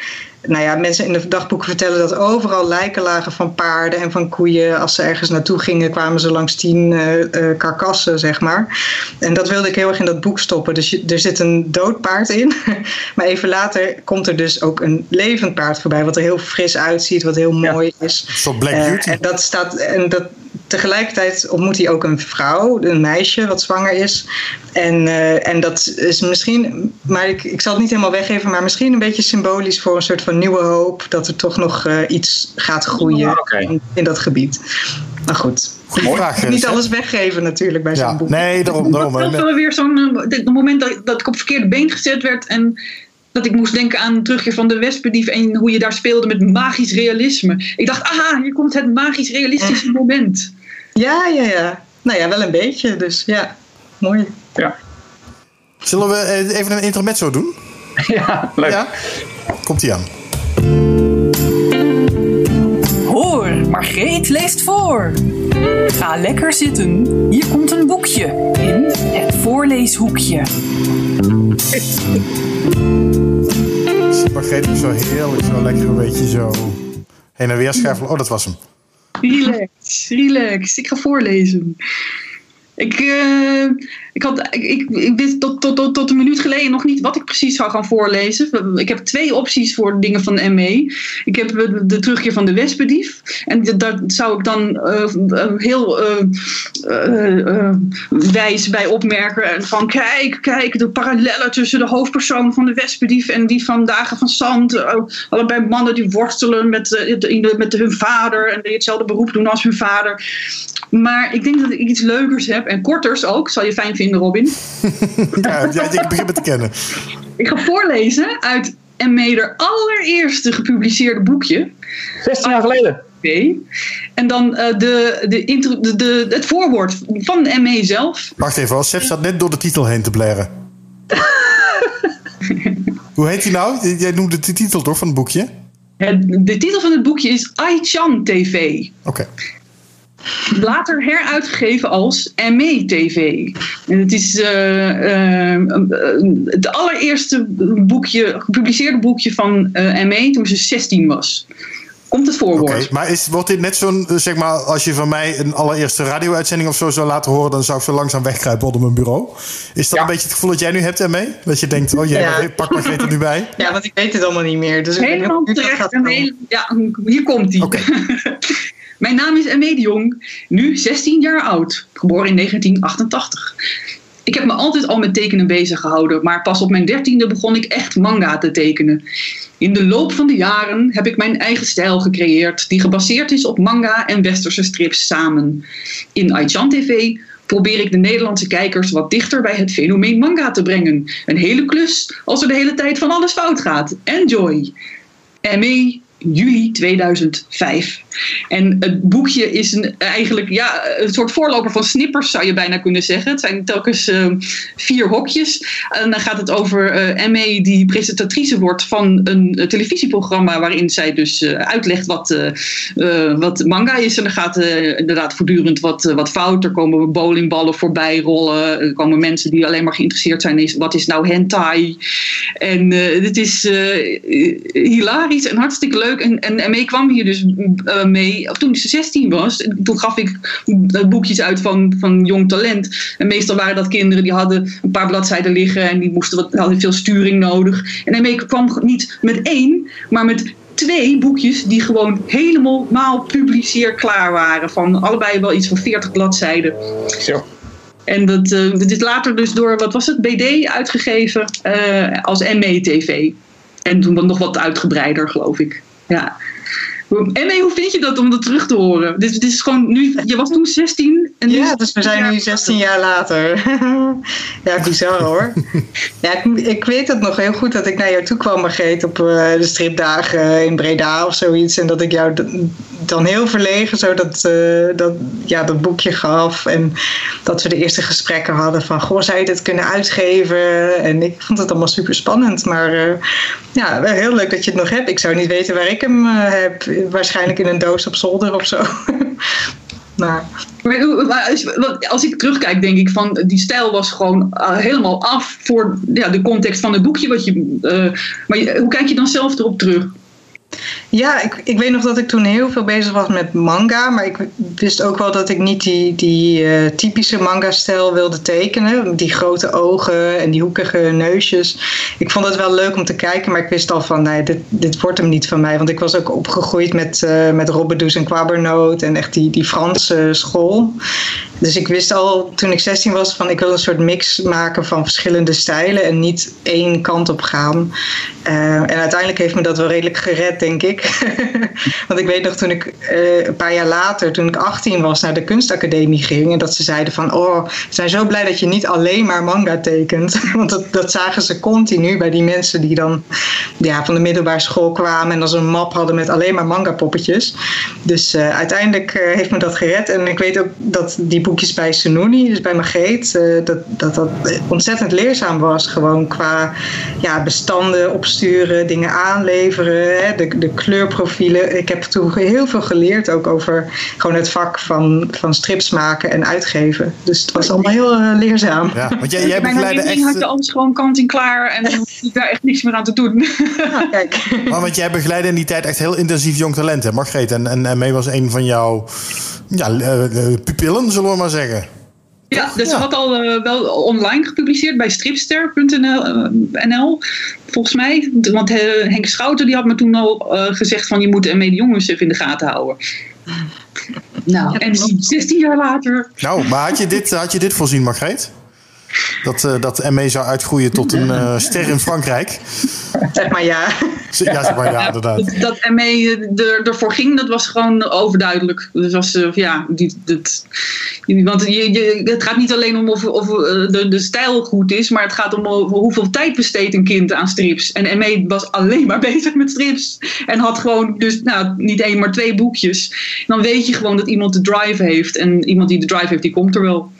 nou ja, mensen in de dagboeken vertellen dat overal lijken lagen van paarden en van koeien. Als ze ergens naartoe gingen, kwamen ze langs tien eh, karkassen, zeg maar. En dat wilde ik heel erg in dat boek stoppen. Dus je- er zit een dood paard in. maar even later komt er dus ook een levend paard voorbij. Wat er heel fris uitziet, wat heel mooi is. Soort Black Eh, Beauty. en dat staat. En dat, tegelijkertijd ontmoet hij ook een vrouw, een meisje wat zwanger is. En, eh, en dat is misschien, maar ik, ik zal het niet helemaal weggeven, maar misschien een beetje symbolisch voor een soort van nieuwe hoop dat er toch nog eh, iets gaat groeien Ah, in, in dat gebied. Maar goed, Goeie vraag. niet alles weggeven natuurlijk bij zo'n Ja, boek. nee, daarom. daarom Dat was wel weer zo'n eh, het moment dat, dat ik op het verkeerde been gezet werd en dat ik moest denken aan de terugkeer van de Wespedief en hoe je daar speelde met magisch realisme. Ik dacht, aha, hier komt het magisch realistische moment. Ja, ja, ja. Nou ja, wel een beetje. Dus ja, mooi. Ja, Zullen we eh, even een intermezzo doen? ja leuk. Ja? Komt ie aan. Hoor, Margreet leest voor. Ga lekker zitten. Hier komt een boekje in het voorleeshoekje. Is zo heerlijk, zo lekker een beetje zo heen en weer schuifelen. Oh, dat was hem. Relax, relax. Ik ga voorlezen. Ik, uh, ik, had, ik, ik, wist tot, tot, tot, tot, een minuut geleden nog niet wat ik precies zou gaan voorlezen. Ik heb twee opties voor dingen van ME. Ik heb de terugkeer van de Wespendief. En daar zou ik dan uh, heel uh, wijs bij opmerken. Van kijk, kijk, de parallellen tussen de hoofdpersoon van de Wespendief en die van Dagen van Zand. allebei mannen die worstelen met, met hun vader en die hetzelfde beroep doen als hun vader. Maar ik denk dat ik iets leukers heb en korters ook. Zal je fijn vinden, Robin? ja, ik begin met te kennen. Ik ga voorlezen uit Emmeder allereerste gepubliceerde boekje. 16 jaar geleden. En dan uh, de, de, intro, de, de, het voorwoord van de ME zelf. Wacht even, Seb zat net door de titel heen te blaren. Hoe heet hij nou? Jij noemde de titel toch van het boekje? Het, de titel van het boekje is Aichan TV. Oké. Later heruitgegeven als ME-TV. En het is uh, uh, het allereerste boekje, gepubliceerde boekje van ME toen ze 16 was. Komt het voorwoord. Okay, maar is, wordt dit net zo'n, zeg maar, als je van mij een allereerste radio-uitzending of zo zou laten horen, dan zou ik zo langzaam wegkruipen onder mijn bureau. Is dat een beetje het gevoel dat jij nu hebt ermee? Dat je denkt, oh jij, pak maar er nu bij. Ja, want ik weet het allemaal niet meer. Dus Helemaal terecht. ja, hier komt hij. Okay. Mijn naam is Emme de Jong, nu 16 jaar oud, geboren in 1988. Ik heb me altijd al met tekenen bezig gehouden, maar pas op mijn dertiende begon ik echt manga te tekenen. In de loop van de jaren heb ik mijn eigen stijl gecreëerd, die gebaseerd is op manga en westerse strips samen. In Aichan TV probeer ik de Nederlandse kijkers wat dichter bij het fenomeen manga te brengen. Een hele klus als er de hele tijd van alles fout gaat. Enjoy! ME juli 2005. En het boekje is een, eigenlijk ja, een soort voorloper van snippers, zou je bijna kunnen zeggen. Het zijn telkens uh, vier hokjes. En dan gaat het over uh, ME die presentatrice wordt van een televisieprogramma waarin zij dus uh, uitlegt wat, wat manga is. En dan gaat inderdaad voortdurend wat, wat fout. Er komen bowlingballen voorbij rollen. Er komen mensen die alleen maar geïnteresseerd zijn in wat is nou hentai. En het is hilarisch en hartstikke leuk. En, en ME kwam hier dus uh, mee, of toen ze 16 was, toen gaf ik boekjes uit van, van jong talent. En meestal waren dat kinderen die hadden een paar bladzijden liggen en die moesten wat, hadden veel sturing nodig. En ME kwam niet met één, maar met twee boekjes die gewoon helemaal publiceer klaar waren. Van allebei wel iets van 40 bladzijden. Zo. En dat, uh, dat is later dus door, wat was het, BD uitgegeven uh, als ME-TV. En toen nog wat uitgebreider, geloof ik. Ja. En hoe vind je dat om dat terug te horen? Dit, dit is gewoon nu, je was toen 16 en nu Ja, dus we zijn nu 16 jaar later. ja, bizar hoor. ja, ik, ik, weet het nog heel goed dat ik naar jou toe kwam, Margreet, op uh, de stripdagen in Breda of zoiets. En dat ik jou dan heel verlegen zo dat, uh, dat, ja, dat boekje gaf. En dat we de eerste gesprekken hadden van, goh, zou je dit kunnen uitgeven? En ik vond het allemaal super spannend. Maar uh, ja, heel leuk dat je het nog hebt. Ik zou niet weten waar ik hem heb waarschijnlijk in een doos op zolder of zo. maar. als ik terugkijk, denk ik van die stijl was gewoon eh, helemaal af voor ja, de context van het boekje. Wat je, uh, maar hoe kijk je dan zelf erop terug? Ja, ik, ik weet nog dat ik toen heel veel bezig was met manga. Maar ik wist ook wel dat ik niet die, die uh, typische manga-stijl wilde tekenen. Die grote ogen en die hoekige neusjes. Ik vond het wel leuk om te kijken, maar ik wist al van nee, dit, dit wordt hem niet van mij. Want ik was ook opgegroeid met, uh, met Robbedoes en Quabernoot en echt die, die Franse school. Dus ik wist al toen ik 16 was van ik wil een soort mix maken van verschillende stijlen en niet één kant op gaan. Uh, en uiteindelijk heeft me dat wel redelijk gered, denk ik. Want ik weet nog toen ik uh, een paar jaar later, toen ik 18 was, naar de kunstacademie ging. En dat ze zeiden van, oh, we zijn zo blij dat je niet alleen maar manga tekent. Want dat, dat zagen ze continu bij die mensen die dan ja, van de middelbare school kwamen. En dan zo'n map hadden met alleen maar manga poppetjes. Dus uh, uiteindelijk uh, heeft me dat gered. En ik weet ook dat die boekjes bij Sununi, dus bij Margreet, dat, dat dat ontzettend leerzaam was. Gewoon qua ja, bestanden opsturen, dingen aanleveren, hè, de, de kleurprofielen. Ik heb toen heel veel geleerd ook over gewoon het vak van, van strips maken en uitgeven. Dus het was allemaal heel uh, leerzaam. Ja, want jij, jij begeleidde echt... had je alles gewoon kant en klaar en dan hoef je daar echt niks meer aan te doen. Ja, kijk. Maar want jij begeleidde in die tijd echt heel intensief jong talent, hè, Margreet? En, en, en mee was een van jouw ja, uh, pupillen, zullen we maar zeggen. Ja, dus ze Ja. had al eh, wel online gepubliceerd bij stripster.nl, eh, volgens mij. Want eh, Henk Schouten die had me toen al eh, gezegd van je moet de jongens even in de gaten houden. Nou, en 16 jaar later. Nou, maar had je dit, had je dit voorzien, Margreet? Dat, eh, dat ME zou uitgroeien tot een eh, ster in Frankrijk. Zeg maar ja. Ja, zeg maar, ja, inderdaad. Dat, dat ME er, ervoor ging, dat was gewoon overduidelijk. Dus was, eh, ja, die, dat, want je, je, het gaat niet alleen om of, of eh, de, de stijl goed is, maar het gaat om hoeveel tijd besteedt een kind aan strips. En ME was alleen maar bezig met strips. En had gewoon dus nou, niet één, maar twee boekjes. Dan weet je gewoon dat iemand de drive heeft. En iemand die de drive heeft, die komt er wel.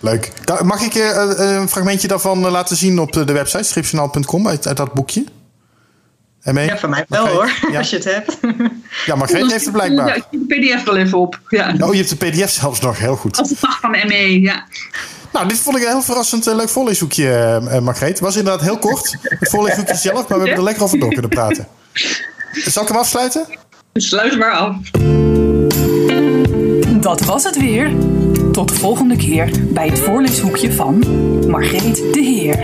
Leuk. Mag ik eh, eh, een fragmentje daarvan eh, laten zien op de, website stripjournaal.com uit, uit dat boekje? ME? Ja, van mij wel Margreet? hoor, Ja, als je het hebt. ja Margreet heeft het Ja, blijkbaar. ik zet de PDF wel even op. Ja. Oh, je hebt de pdf zelfs nog, heel goed. Als de dag van ME, ja. Nou, dit vond ik een heel verrassend leuk voorleeshoekje, Margreet. Het was inderdaad heel kort, het voorleeshoekje zelf, maar we hebben er lekker over door kunnen praten. Zal ik hem afsluiten? Sluit maar af. Dat was het weer. Tot de volgende keer bij het voorleeshoekje van Margreet de Heer.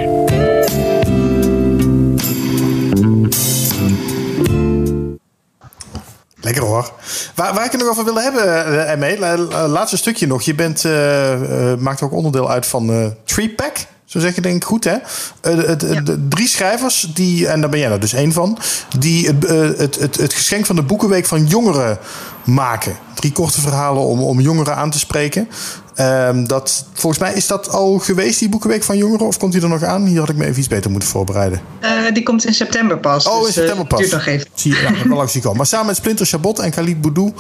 Lekker hoor. Waar, waar ik het nog over wilde hebben, uh, ME, la- la- laatste stukje nog. Je bent, eh, eh, maakt ook onderdeel uit van eh Tree Pack. Zo zeg je denk ik goed, hè? Eh, de- de- de drie schrijvers, die, en daar ben jij er dus één van... die het, eh, het, het, het geschenk van de Boekenweek van jongeren maken. Drie korte verhalen om, om jongeren aan te spreken. Ehm, dat, volgens mij is dat al geweest, die Boekenweek van jongeren? Of komt die er nog aan? Hier had ik me even iets beter moeten voorbereiden. Eh, die komt in september pas. Oh, in dus, eh, september pas. duurt nog even. Zie je, ja, wel langs komen. Maar samen met Splinter Chabot en Khalid Boudou...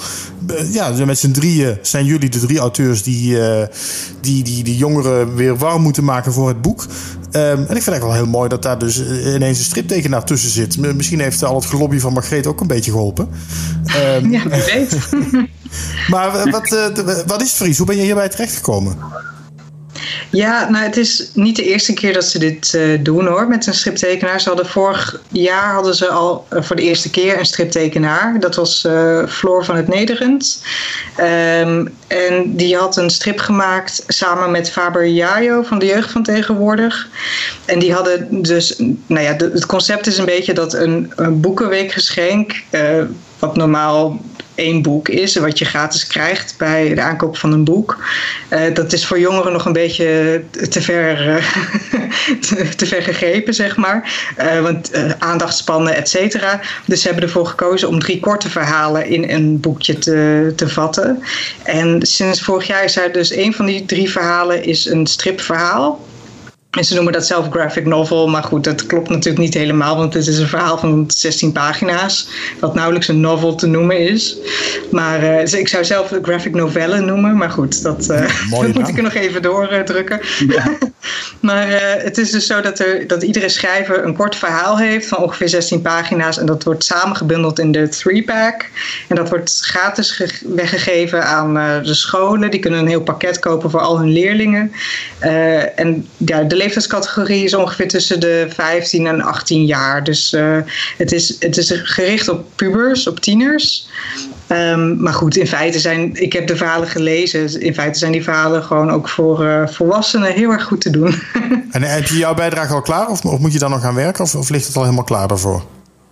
eh, ja, met z'n drieën zijn jullie de drie auteurs... die, eh, die, die de jongeren weer warm moeten maken voor het boek. Ehm, en ik vind het eigenlijk wel heel mooi dat daar dus ineens een striptekenaar tussen zit. Misschien heeft al het gelobby van Margreet ook een beetje geholpen. Ehm, Ja, wie weet. Maar wat, wat is het, Fries? Hoe ben je hierbij Ja, nou het is niet de eerste keer dat ze dit eh, doen hoor, met een striptekenaar. Ze hadden vorig jaar hadden ze al eh, voor de eerste keer een striptekenaar. Dat was eh, Floor van het Nederend. Ehm, en die had een strip gemaakt samen met Faber Jajo van de Jeugd van Tegenwoordig. En die hadden dus, nou ja, het concept is een beetje dat een, een boekenweekgeschenk, wat normaal één boek is, wat je gratis krijgt bij de aankoop van een boek. Eh, dat is voor jongeren nog een beetje te ver, eh, te, ver gegrepen, zeg maar. Eh, want aandachtspannen, et cetera. Dus ze hebben ervoor gekozen om drie korte verhalen in een boekje te, te vatten. En sinds vorig jaar is er dus een van die drie verhalen is een stripverhaal. En ze noemen dat zelf graphic novel, maar goed, dat klopt natuurlijk niet helemaal, want het is een verhaal van 16 pagina's, wat nauwelijks een novel te noemen is. Maar eh, ik zou zelf graphic novelle noemen, maar goed, dat, eh, dat moet ik er nog even doordrukken. maar eh, het is dus zo dat, er, dat iedere schrijver een kort verhaal heeft van ongeveer 16 pagina's en dat wordt samengebundeld in de 3-pack. En dat wordt gratis ge- weggegeven aan de scholen. Die kunnen een heel pakket kopen voor al hun leerlingen. En ja, de leeftijdscategorie is ongeveer tussen de 15 en 18 jaar. Dus eh, het, is, het is gericht op pubers, op tieners. Ehm, maar goed, in feite zijn, ik heb de verhalen gelezen. In feite zijn die verhalen gewoon ook voor eh, volwassenen heel erg goed te doen. En heb je jouw bijdrage al klaar? Of, of moet je dan nog gaan werken? Of, of ligt het al helemaal klaar daarvoor?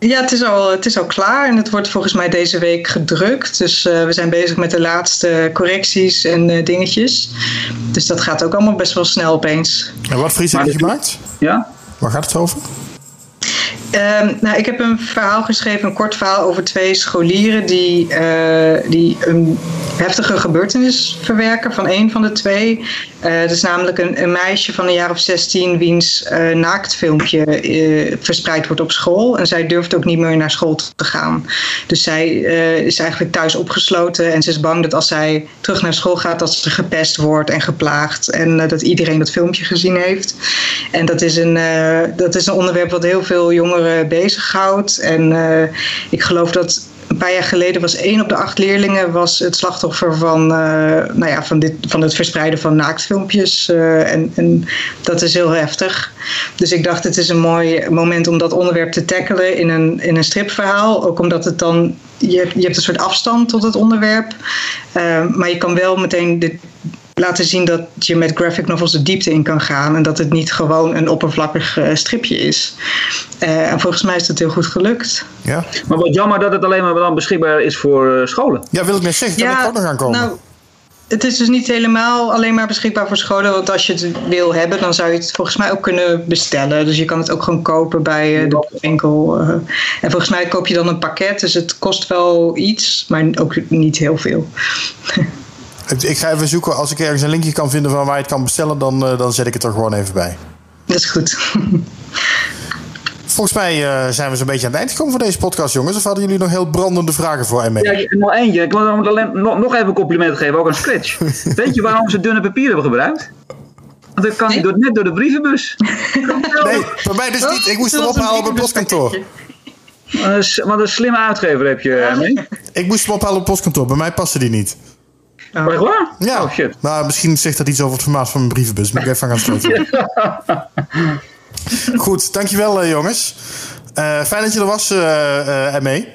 Ja, het is, al, het is al klaar en het wordt volgens mij deze week gedrukt. Dus eh, we zijn bezig met de laatste correcties en eh, dingetjes. Dus dat gaat ook allemaal best wel snel opeens. En wat, Fries, heb je gemaakt? Ja? Waar gaat het over? Ehm, nou, ik heb een verhaal geschreven, een kort verhaal over twee scholieren die, eh, die een heftige gebeurtenis verwerken van een van de twee. Eh dat is namelijk een, een meisje van een jaar of 16 wiens eh, naaktfilmpje eh, verspreid wordt op school. En zij durft ook niet meer naar school te gaan. Dus zij is eigenlijk thuis opgesloten en ze is bang dat als zij terug naar school gaat, dat ze gepest wordt en geplaagd. En dat iedereen dat filmpje gezien heeft. En dat is een, dat is een onderwerp wat heel veel jongeren bezighoudt. En ik geloof dat paar jaar geleden was één op de acht leerlingen was het slachtoffer van, eh, nou ja, van, dit, van het verspreiden van naaktfilmpjes. eh, en, en dat is heel heftig. Dus ik dacht, het is een mooi moment om dat onderwerp te tackelen in een, in een stripverhaal. Ook omdat het dan, je, je hebt een soort afstand tot het onderwerp. Eh, maar je kan wel meteen de, laten zien dat je met graphic novels de diepte in kan gaan. En dat het niet gewoon een oppervlakkig eh, stripje is. Eh, en volgens mij is dat heel goed gelukt. Ja, Maar wat jammer dat het alleen maar dan beschikbaar is voor eh, scholen. ja wil ik net zeggen. Kan ik ook nog aan komen? nou, het is dus niet helemaal alleen maar beschikbaar voor scholen. Want als je het wil hebben, dan zou je het volgens mij ook kunnen bestellen. Dus je kan het ook gewoon kopen bij eh, de winkel. eh. en volgens mij koop je dan een pakket. Dus het kost wel iets, maar ook niet heel veel. Ik ga even zoeken. Als ik ergens een linkje kan vinden van waar je het kan bestellen, dan, eh, dan zet ik het er gewoon even bij. Dat is goed. Volgens mij eh, zijn we zo'n beetje aan het eind gekomen van deze podcast, jongens. Of hadden jullie nog heel brandende vragen voor ME? Ja, ik- nog eentje. Ik wil nog, alleen- nog, nog even een compliment geven, ook aan Scratch. Weet je waarom ze dunne papier hebben gebruikt? Want dat kan door, net door de brievenbus. Nee, bij mij dus niet. Ik moest hem ophalen op het postkantoor. Wat een een slimme uitgever heb je, mee. Ik moest hem ophalen op het postkantoor. Bij mij paste die niet. Echt waar? Ja, Oh shit. maar misschien zegt dat iets over het formaat van mijn brievenbus. Moet ik even gaan sluiten. Goed, dankjewel eh, jongens. Eh, fijn dat je er was, eh eh ME.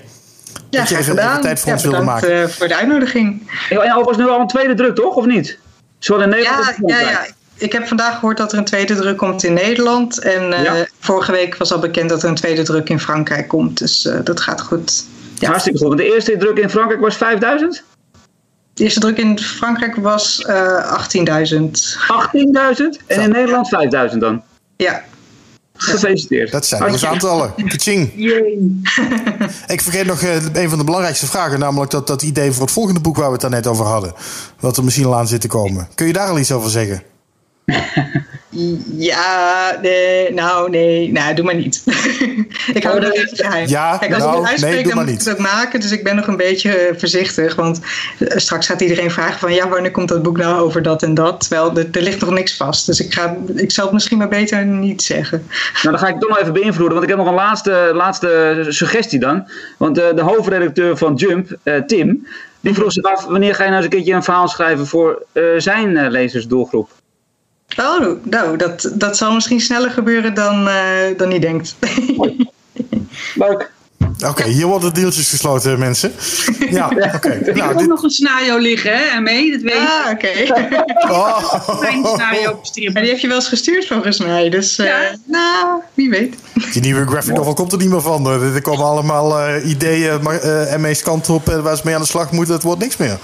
Ja, Dat je even- gedaan. even tijd voor Ja, ons wilde bedankt, maken. eh, voor de uitnodiging. En overigens nu al een tweede druk, toch? Of niet? Zowel in Nederland Ja, als in ja, ja. Ik heb vandaag gehoord dat er een tweede druk komt in Nederland. En eh, Ja. vorige week was al bekend dat er een tweede druk in Frankrijk komt. Dus eh, dat gaat goed. Ja. Hartstikke goed. Want de eerste druk in Frankrijk was 5000? De eerste druk in Frankrijk was eh 18.000. 18.000? En in Nederland 5000 dan? Ja. Gefeliciteerd. Dat zijn eens aantallen. Kaching. Jee. Ik vergeet nog eh, een van de belangrijkste vragen. Namelijk dat, dat idee voor het volgende boek waar we het net over hadden. Wat er misschien al aan zit te komen. Kun je daar al iets over zeggen? Ja, nee, nou nee, nou doe maar niet. ik hou dat even geheim. Ja, Kijk, als nou, ik het uitspreek, nee, doe dan moet ik niet. het ook maken. Dus ik ben nog een beetje eh, voorzichtig. Want eh, straks gaat iedereen vragen van... ja, wanneer komt dat boek nou over dat en dat? Terwijl er, er ligt nog niks vast. Dus ik, ga, ik zal het misschien maar beter niet zeggen. Nou, dan ga ik toch nog even beïnvloeden, want ik heb nog een laatste, laatste suggestie dan. Want eh, de hoofdredacteur van Jump, eh, Tim, die vroeg zich af wanneer ga je nou eens een keertje een verhaal schrijven voor eh, zijn lezersdoelgroep. Oh, nou, dat, dat zal misschien sneller gebeuren dan, eh, dan je denkt. Leuk. Oké, hier worden de deeltjes gesloten, mensen. Ja, oké. Ik heb Nou, dit, nog een scenario liggen, hè, en mee, dat weet je. ah, oké. oh, Een scenario Maar bestrippen. die heb je wel eens gestuurd volgens mij. Dus, eh, Ja. nou, wie weet. die nieuwe graphic novel komt er niet meer van. Er komen allemaal eh, ideeën maar, eh, en meest kant op eh, waar ze mee aan de slag moeten. Het wordt niks meer.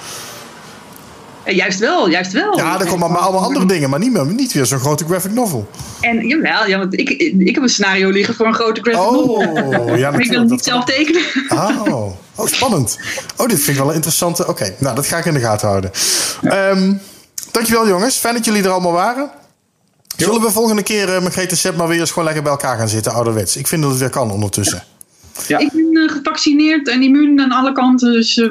Eh, Juist wel, juist wel. Ja, er komen maar allemaal andere dingen, maar niet, meer, niet weer zo'n grote graphic novel. En jawel, ja, want ik, ik heb een scenario liggen voor een grote graphic novel. Oh, ja, Maar ik wil het niet zelf tekenen. Oh, oh, spannend. Oh, dit vind ik wel een interessante. Oké, nou, dat ga ik in de gaten houden. Ehm, dankjewel, jongens. Fijn dat jullie er allemaal waren. Zullen we volgende keer uh, Margreet en Sepp maar weer eens gewoon lekker bij elkaar gaan zitten, ouderwets? Ik vind dat het weer kan ondertussen. Ja. Ik ben eh, gevaccineerd en immuun aan alle kanten. Dus eh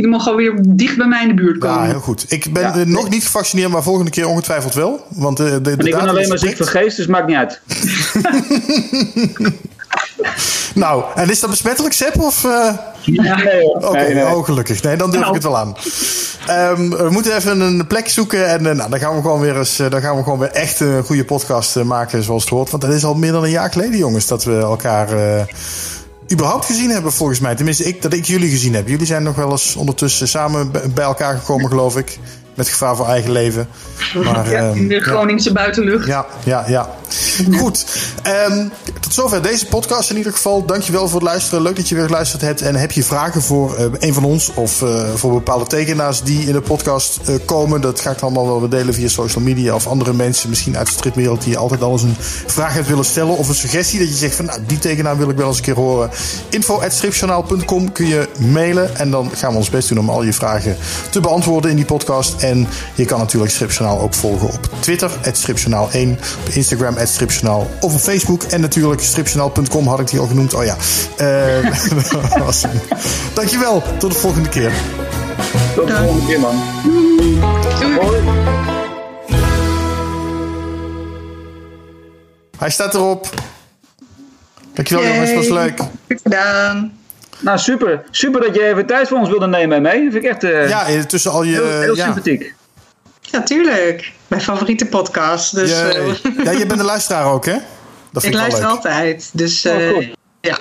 jullie mogen alweer dicht bij mij in de buurt komen. Ja, heel goed. Ik ben Ja. nog niet gevaccineerd, maar volgende keer ongetwijfeld wel. Want eh, de, de En ik ben alleen is maar ziek van geest, dus maakt niet uit. Nou, en is dat besmettelijk, Sepp? Of, eh? Nee. Oké, Nee, nee. oh, gelukkig. Nee, dan durf ik het wel aan. Ehm, we moeten even een plek zoeken. En eh, nou, dan gaan we gewoon weer eens. dan gaan we gewoon weer echt een goede podcast maken zoals het hoort. Want dat is al meer dan een jaar geleden, jongens, dat we elkaar eh, überhaupt gezien hebben, volgens mij. Tenminste, ik, dat ik jullie gezien heb. Jullie zijn nog wel eens ondertussen samen bij elkaar gekomen, geloof ik. Met gevaar voor eigen leven. Maar, Ja, ehm, in de ja. Groningse buitenlucht. Ja, ja, ja. Goed. Ehm, tot zover deze podcast in ieder geval. Dankjewel voor het luisteren. Leuk dat je weer geluisterd hebt. En heb je vragen voor eh, een van ons of eh, voor bepaalde tekenaars die in de podcast eh, komen? Dat ga ik dan allemaal wel delen via social media of andere mensen, misschien uit de stripwereld, die altijd al eens een vraag hebt willen stellen of een suggestie. Dat je zegt van nou, die tekenaar wil ik wel eens een keer horen. Info.stripjournaal.com kun je mailen. En dan gaan we ons best doen om al je vragen te beantwoorden in die podcast. En je kan natuurlijk Stripjournaal ook volgen op Twitter, stripjournaal1, op Instagram, stripjournaal of op Facebook. En natuurlijk stripjournaal.com had ik die al genoemd. Oh ja. Eh. Dankjewel. Tot de volgende keer. Tot de volgende keer, man. Hoi. Hij staat erop. Dankjewel Yay. jongens, was leuk. Goed gedaan. Nou, super. Super dat je even tijd voor ons wilde nemen en mee. Dat vind ik echt eh, Ja, eh, tussen al je... heel, heel ja. sympathiek. Ja, tuurlijk. Mijn favoriete podcast. Dus Je, eh, ja, je bent een luisteraar ook, hè? Dat ik vind ik wel luister leuk. altijd. Dus Oh, eh, cool. ja.